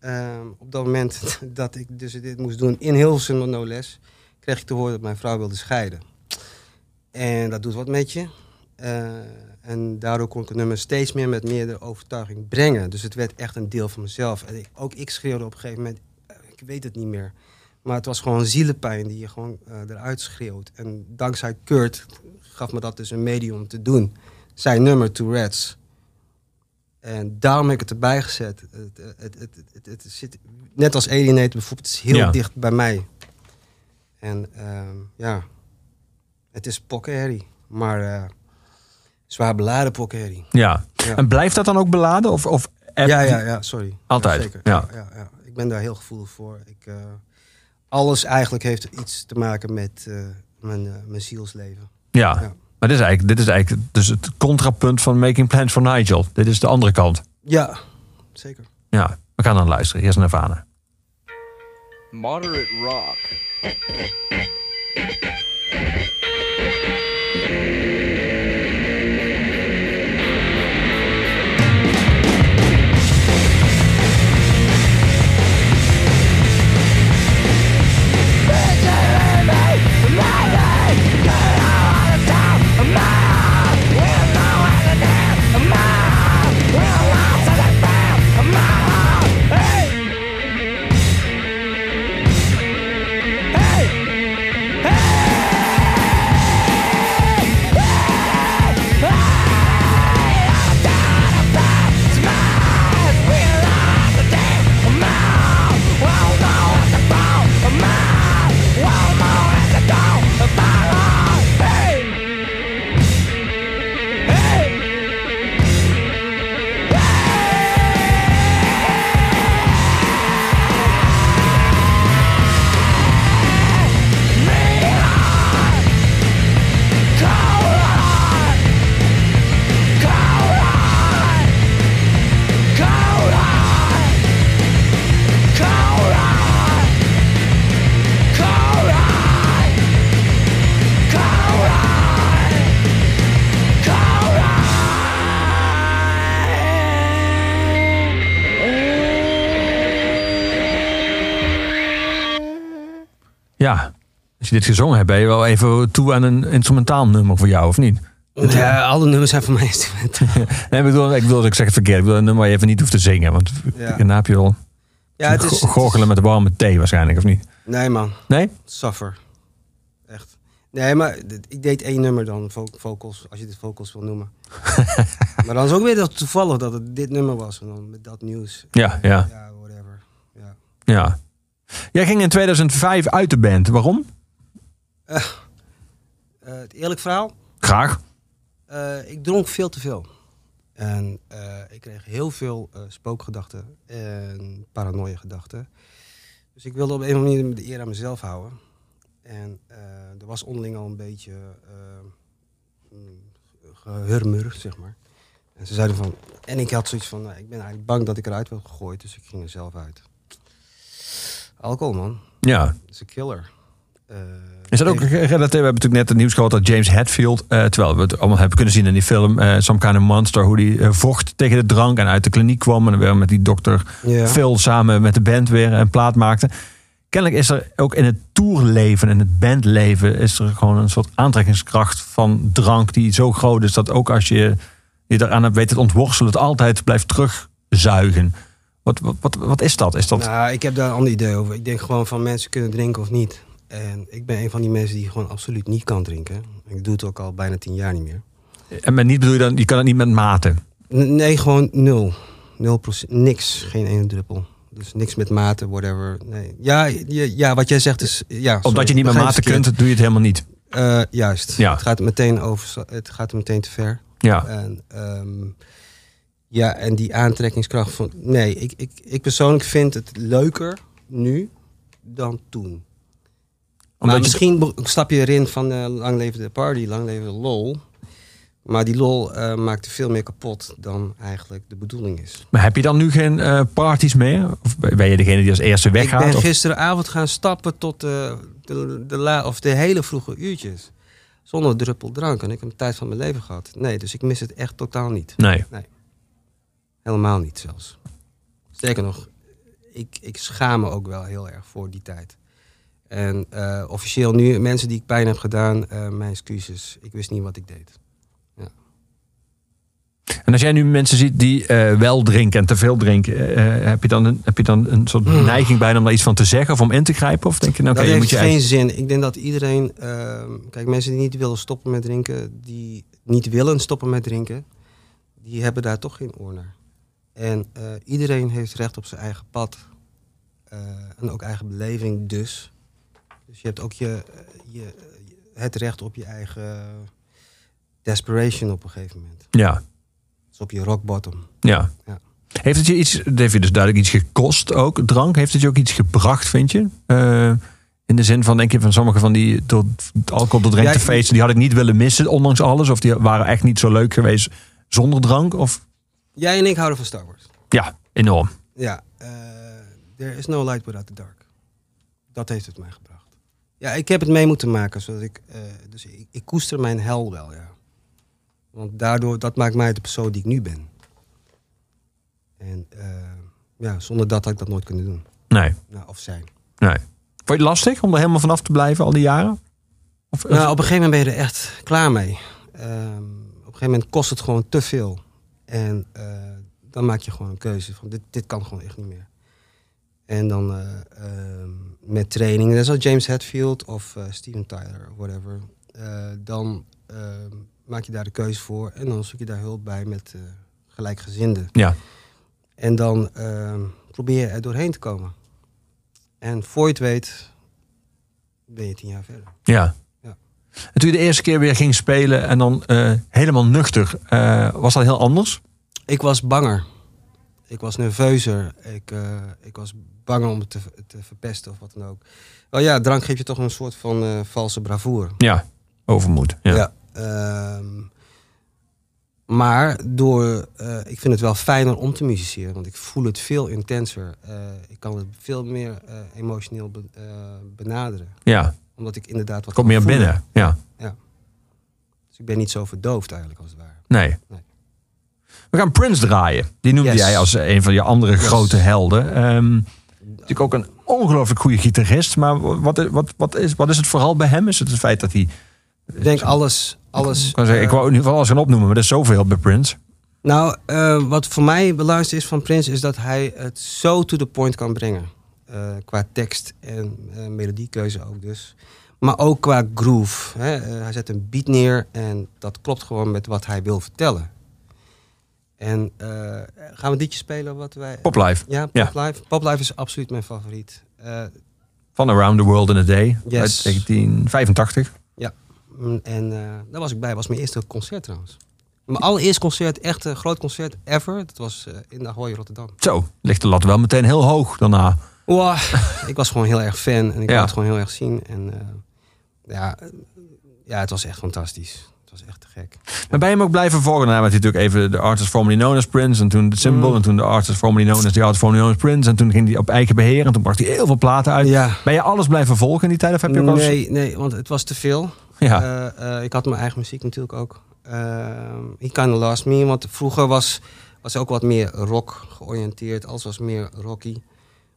Ehm, op dat moment dat ik dus dit moest doen, in Hilversum no less, kreeg ik te horen dat mijn vrouw wilde scheiden. En dat doet wat met je. Eh, en daardoor kon ik het nummer steeds meer met meerdere overtuiging brengen. Dus het werd echt een deel van mezelf. En ik, ook ik schreeuwde op een gegeven moment, eh, ik weet het niet meer. Maar het was gewoon zielenpijn die je gewoon eh, eruit schreeuwt. En dankzij Kurt gaf me dat dus een medium te doen. Zijn nummer Tourette's. En daarom heb ik het erbij gezet. Het, het, het, het, het, zit, net als Alienate bijvoorbeeld, het is heel Ja. dicht bij mij. En ehm, ja, het is pokkenherrie. Maar eh, zwaar beladen pokkenherrie. Ja. Ja. En blijft dat dan ook beladen? Of, of app- Ja, ja, ja, sorry. Altijd, Ja, zeker. ja. Ja. Ik ben daar heel gevoelig voor. Ik, eh, alles eigenlijk heeft iets te maken met eh, mijn, eh, mijn zielsleven. Ja. Maar dit is, eigenlijk, dit is eigenlijk dus het contrapunt van Making Plans for Nigel. Dit is de andere kant. Ja, zeker. Ja, we gaan dan luisteren. Eerst Nirvana. Moderate rock. ja, als je dit gezongen hebt, ben je wel even toe aan een instrumentaal nummer voor jou, of niet? Ja, alle nummers zijn voor mij instrumenten. Nee, ik bedoel, ik bedoel, ik zeg het verkeerd. Ik bedoel een nummer waar je even niet hoeft te zingen. Want Ja. daarna heb je wel Ja, het is... go- gorgelen met warme thee waarschijnlijk, of niet? Nee man, Nee? suffer. Echt. Nee, maar ik deed één nummer dan, vo- vocals, als je dit vocals wil noemen. maar dan is ook weer dat toevallig dat het dit nummer was. En dan met dat nieuws. Ja, ja, Ja, whatever. Ja. ja. Jij ging in 2005 uit de band. Waarom? Eh, het eerlijk verhaal, Graag. eh, ik dronk veel te veel. En eh, ik kreeg heel veel eh, spookgedachten en paranoia gedachten. Dus ik wilde op een of andere manier de eer aan mezelf houden. En eh, er was onderling al een beetje eh, gehurmur, zeg maar. En ze zeiden van... En ik had zoiets van, nou, ik ben eigenlijk bang dat ik eruit werd gegooid. Dus ik ging er zelf uit. Alcohol, man. Ja. Dat is een killer. Eh, Is dat ook gerelateerd? We hebben natuurlijk net het nieuws gehad dat James Hetfield, eh, terwijl we het allemaal hebben kunnen zien in die film eh, Some Kind of Monster, hoe die vocht tegen de drank en uit de kliniek kwam en dan weer met die dokter Ja. Phil samen met de band weer een plaat maakte. Kennelijk is er ook in het tourleven en het bandleven is er gewoon een soort aantrekkingskracht van drank die zo groot is dat ook als je je eraan hebt weten te ontworstelen, het altijd blijft terugzuigen. Wat, wat, wat, wat is dat? Is dat Nou, ik heb daar een ander idee over. Ik denk gewoon van mensen kunnen drinken of niet. En ik ben een van die mensen die gewoon absoluut niet kan drinken. Ik doe het ook al bijna tien jaar niet meer. en met niet bedoel je dan, je kan het niet met mate. N- nee, gewoon nul. Nul procent. Niks. Geen ene druppel. Dus niks met maten, whatever. Nee. Ja, ja, ja, wat jij zegt is... Ja, sorry, Omdat je niet met begrijp mate verkeerd. kunt, doe je het helemaal niet. Eh, juist. Ja. Het gaat meteen over. Het gaat meteen te ver. Ja. En, ehm, ja, en die aantrekkingskracht van. Nee, ik, ik, ik persoonlijk vind het leuker nu dan toen. Omdat maar je- misschien be- stap je erin van eh, lang leven de party, lang leven de lol. Maar die lol eh, maakt er veel meer kapot dan eigenlijk de bedoeling is. Maar heb je dan nu geen eh parties meer? Of ben je degene die als eerste weggaat? ik ben gisteravond gaan stappen tot de, de, de, la, of de hele vroege uurtjes. Zonder druppel drank. En ik heb een tijd van mijn leven gehad. Nee, dus ik mis het echt totaal niet. Nee. Helemaal niet zelfs. Sterker nog, ik, ik schaam me ook wel heel erg voor die tijd. En eh, officieel nu, mensen die ik pijn heb gedaan, eh, mijn excuses. Ik wist niet wat ik deed. En als jij nu mensen ziet die eh, wel drinken en te veel drinken, heb, je dan een, heb je dan een soort neiging bijna om daar iets van te zeggen of om in te grijpen? Of denk je, nou, oké, dat je heeft moet je geen zin. Ik denk dat iedereen... ehm, kijk, mensen die niet willen stoppen met drinken... die niet willen stoppen met drinken... die hebben daar toch geen oor naar. En eh, iedereen heeft recht op zijn eigen pad. Eh, en ook eigen beleving dus. Dus je hebt ook je, je, het recht op je eigen desperation op een gegeven moment. Ja, Dus op je rock bottom. ja. Ja. Heeft het je iets, heeft je dus duidelijk iets gekost ook, drank? Heeft het je ook iets gebracht, vind je? Eh, in de zin van, denk je, van sommige van die het alcohol doordrenkte Ja, feesten, die had ik niet willen missen, ondanks alles? Of die waren echt niet zo leuk geweest zonder drank? Of Jij en ik houden van Star Wars. ja, enorm. Ja, eh there is no light without the dark. Dat heeft het mij gebracht. Ja, ik heb het mee moeten maken, zodat ik, eh, dus ik, ik koester mijn hel wel, ja. Want daardoor, dat maakt mij de persoon die ik nu ben. En eh, ja, zonder dat had ik dat nooit kunnen doen. Nee, Nou, of zijn. nee. Vond je het lastig om er helemaal vanaf te blijven al die jaren? Of, Nou, op een gegeven moment ben je er echt klaar mee. Ehm, op een gegeven moment kost het gewoon te veel. En eh, dan maak je gewoon een keuze van dit, dit kan gewoon echt niet meer. En dan eh, ehm, met training, net zoals James Hetfield of eh, Steven Tyler, whatever. eh, dan ehm, maak je daar de keuze voor en dan zoek je daar hulp bij met gelijkgezinden. Ja. En dan ehm, probeer je er doorheen te komen. En voor je het weet, ben je tien jaar verder. Ja. En toen je de eerste keer weer ging spelen en dan eh, helemaal nuchter, eh, was dat heel anders? Ik was banger. Ik was nerveuzer. Ik, eh, ik was banger om het te, te verpesten of wat dan ook. Wel ja, drank geeft je toch een soort van valse bravoure. Ja, overmoed. Ja. Ja. ehm, maar door, ik vind het wel fijner om te musiceren, want ik voel het veel intenser. Ik kan het veel meer emotioneel be- benaderen. ja. Omdat ik inderdaad wat Komt kan meer voelen. binnen. Ja. Dus ik ben niet zo verdoofd eigenlijk als het ware. Nee. Nee. We gaan Prince draaien. Die noemde Yes. jij als een van je andere grote helden. Ehm, natuurlijk ook een ongelooflijk goede gitarist. Maar wat, wat, wat, is, wat is het vooral bij hem? Is het het feit dat hij... Ik denk alles. alles Ik, kan zeggen, ik eh, wou in ieder geval alles gaan opnoemen, maar er is zoveel bij Prince. Nou, eh, wat voor mij belangrijk is van Prince is dat hij het zo to the point kan brengen. Eh, qua tekst en eh, melodiekeuze ook dus. Maar ook qua groove. Hè? Eh, hij zet een beat neer en dat klopt gewoon met wat hij wil vertellen. En gaan we een liedje spelen wat wij... Pop Live. Ja, Pop Ja. Live. Pop Live is absoluut mijn favoriet. Van Around the World in a Day. Yes. Uit 1985. mm, en daar was ik bij. Dat was mijn eerste concert trouwens. Mijn allereerste concert, echt een groot concert ever. Dat was in de Ahoy, Rotterdam. Zo, ligt de lat wel meteen heel hoog daarna. Wow, ik was gewoon heel erg fan en ik Ja. wou het gewoon heel erg zien. En eh, ja, ja, het was echt fantastisch. Het was echt te gek. Maar ben je hem ook blijven volgen? Nou, met natuurlijk even de artist formerly known as Prince. En toen de Symbol. Mm. En toen de artist formerly known as the artist formerly known as Prince. En toen ging hij op eigen beheer. En toen bracht hij heel veel platen uit. Ja. Ben je alles blijven volgen in die tijd? Of heb je ook Nee, nee, want het was te veel. Ja. Eh, eh, ik had mijn eigen muziek natuurlijk ook. He Kinda Lost Me, want vroeger was, was ook wat meer rock georiënteerd. Alles was meer rocky.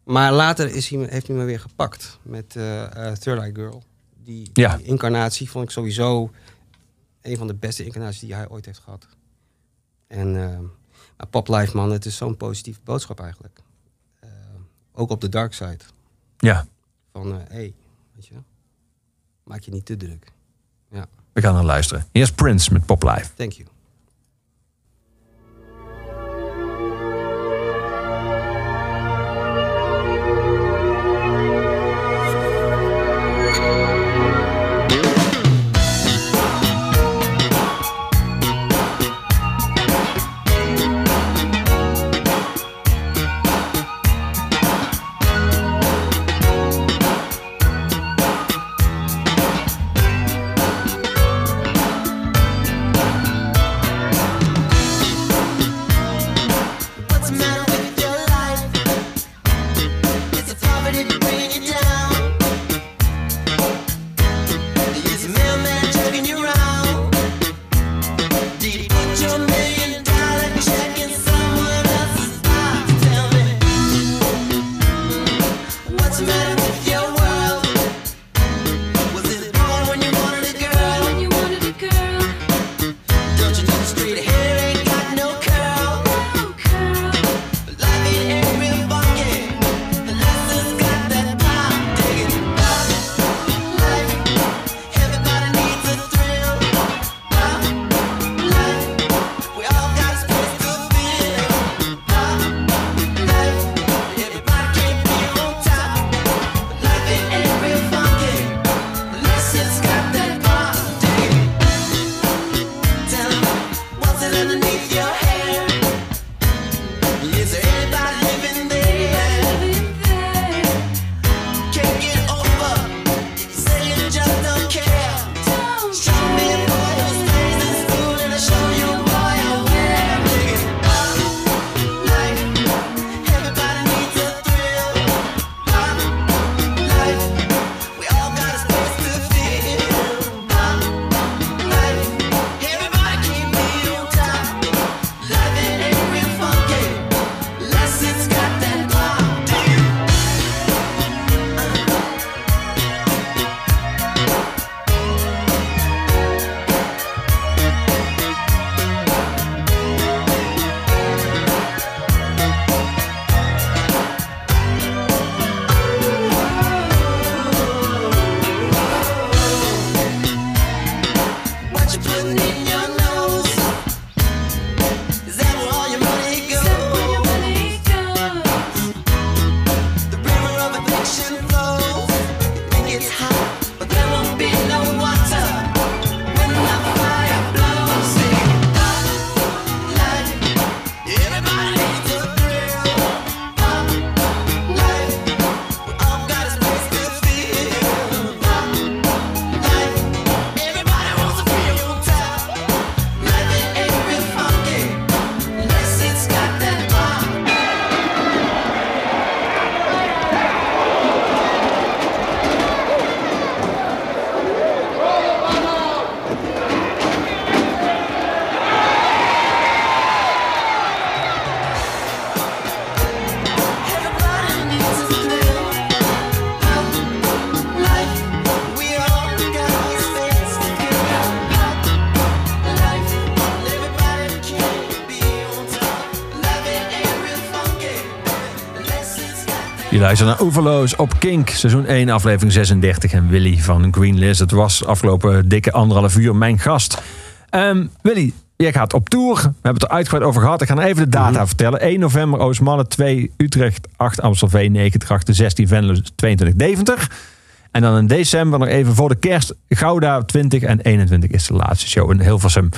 Maar later is hij, heeft hij me weer gepakt met eh, eh, Third Eye Girl. Die, Ja. die incarnatie vond ik sowieso een van de beste incarnaties die hij ooit heeft gehad. En eh, maar Pop Life, man, het is zo'n positieve boodschap eigenlijk. Ook op de dark side. Ja, Van, hé, hey, weet je, maak je niet te druk. Ja, we gaan naar luisteren. Hier is Prince met Pop Live. thank you. Luistert naar Oeverloos op Kink, seizoen 1, aflevering 36. En Willy van Green Lizard was afgelopen dikke anderhalf uur mijn gast. Ehm, Willy, jij gaat op tour. We hebben het er uitgebreid over gehad. Ik ga nog even de data vertellen. 1 november Oostmalle, 2 Utrecht, 8 Amstelveen, 9 Drachten, 16 Venlo, 22 Deventer. En dan in december nog even voor de kerst Gouda 20 en 21 is de laatste show in Hilversum.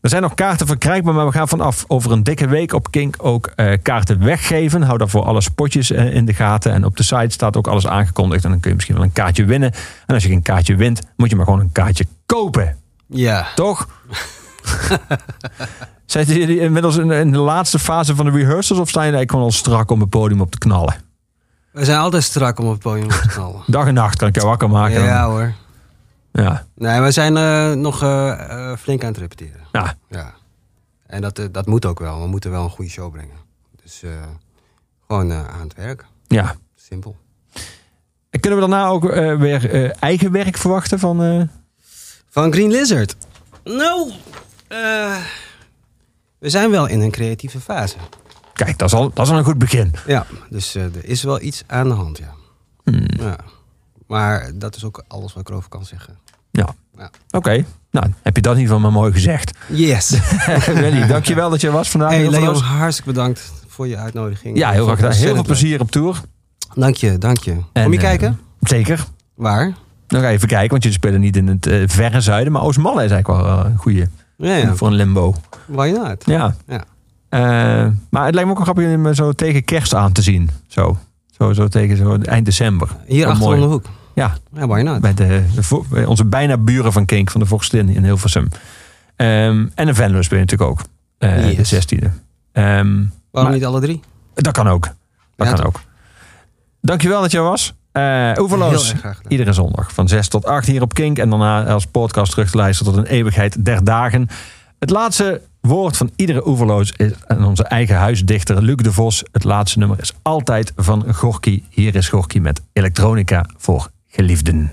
Er zijn nog kaarten verkrijgbaar, maar we gaan vanaf over een dikke week op Kink ook eh, kaarten weggeven. Hou daarvoor alle spotjes eh, in de gaten. En op de site staat ook alles aangekondigd. En dan kun je misschien wel een kaartje winnen. En als je geen kaartje wint, moet je maar gewoon een kaartje kopen. Ja. Toch? Zijn jullie inmiddels in, in de laatste fase van de rehearsals? Of staan jullie eigenlijk gewoon al strak om het podium op te knallen? We zijn altijd strak om op het podium op te knallen. Dag en nacht kan ik jou wakker maken. ja hoor. Ja. Nee, we zijn eh, nog eh, eh, flink aan het repeteren. ja. Ja. En dat, dat moet ook wel. We moeten wel een goede show brengen. Dus gewoon aan het werk. ja. Simpel. En Kunnen we daarna ook weer eigen werk verwachten van... Van Green Lizard. Nou, we zijn wel in een creatieve fase. Kijk, dat is, al, dat is al een goed begin. Ja, dus er is wel iets aan de hand, ja. Hmm. ja. Maar dat is ook alles wat ik erover kan zeggen. Ja. Ja. Oké. Nou, heb je dat in ieder geval maar mooi gezegd. Yes. Willy, dankjewel dat je er was vandaag. hey, Leon, hartstikke bedankt voor je uitnodiging. Ja, heel graag gedaan. Heel veel plezier op tour. Dank je, dank je. En, Kom je eh, kijken? Zeker. Waar? Dan ga je even kijken, want jullie spelen niet in het eh, verre zuiden. Maar Oostmalle is eigenlijk wel eh, een goede Ja, ja. voor een limbo. Why not? Ja. Ja. Eh, maar het lijkt me ook wel grappig om zo tegen kerst aan te zien. Zo, zo, zo tegen zo eind december. Hier achter mooi. om de hoek. Ja, Ja, why not? bij, de, de vo- bij onze bijna buren van Kink, van de Vorstin in Hilversum. Ehm, en de Venlo speel je natuurlijk ook. eh, Yes. De 16e. Ehm, Waarom maar- niet alle drie? dat kan ook. Dat Ja, kan toch? ook. Dankjewel dat je was. Eh erg graag gedaan. Iedere zondag van 6 tot 8 hier op Kink. En daarna als podcast terug te luisteren tot een eeuwigheid der dagen. Het laatste woord van iedere Oeverloos is aan onze eigen huisdichter Luc de Vos. Het laatste nummer is altijd van Gorky. Hier is Gorky met elektronica voor geliefden.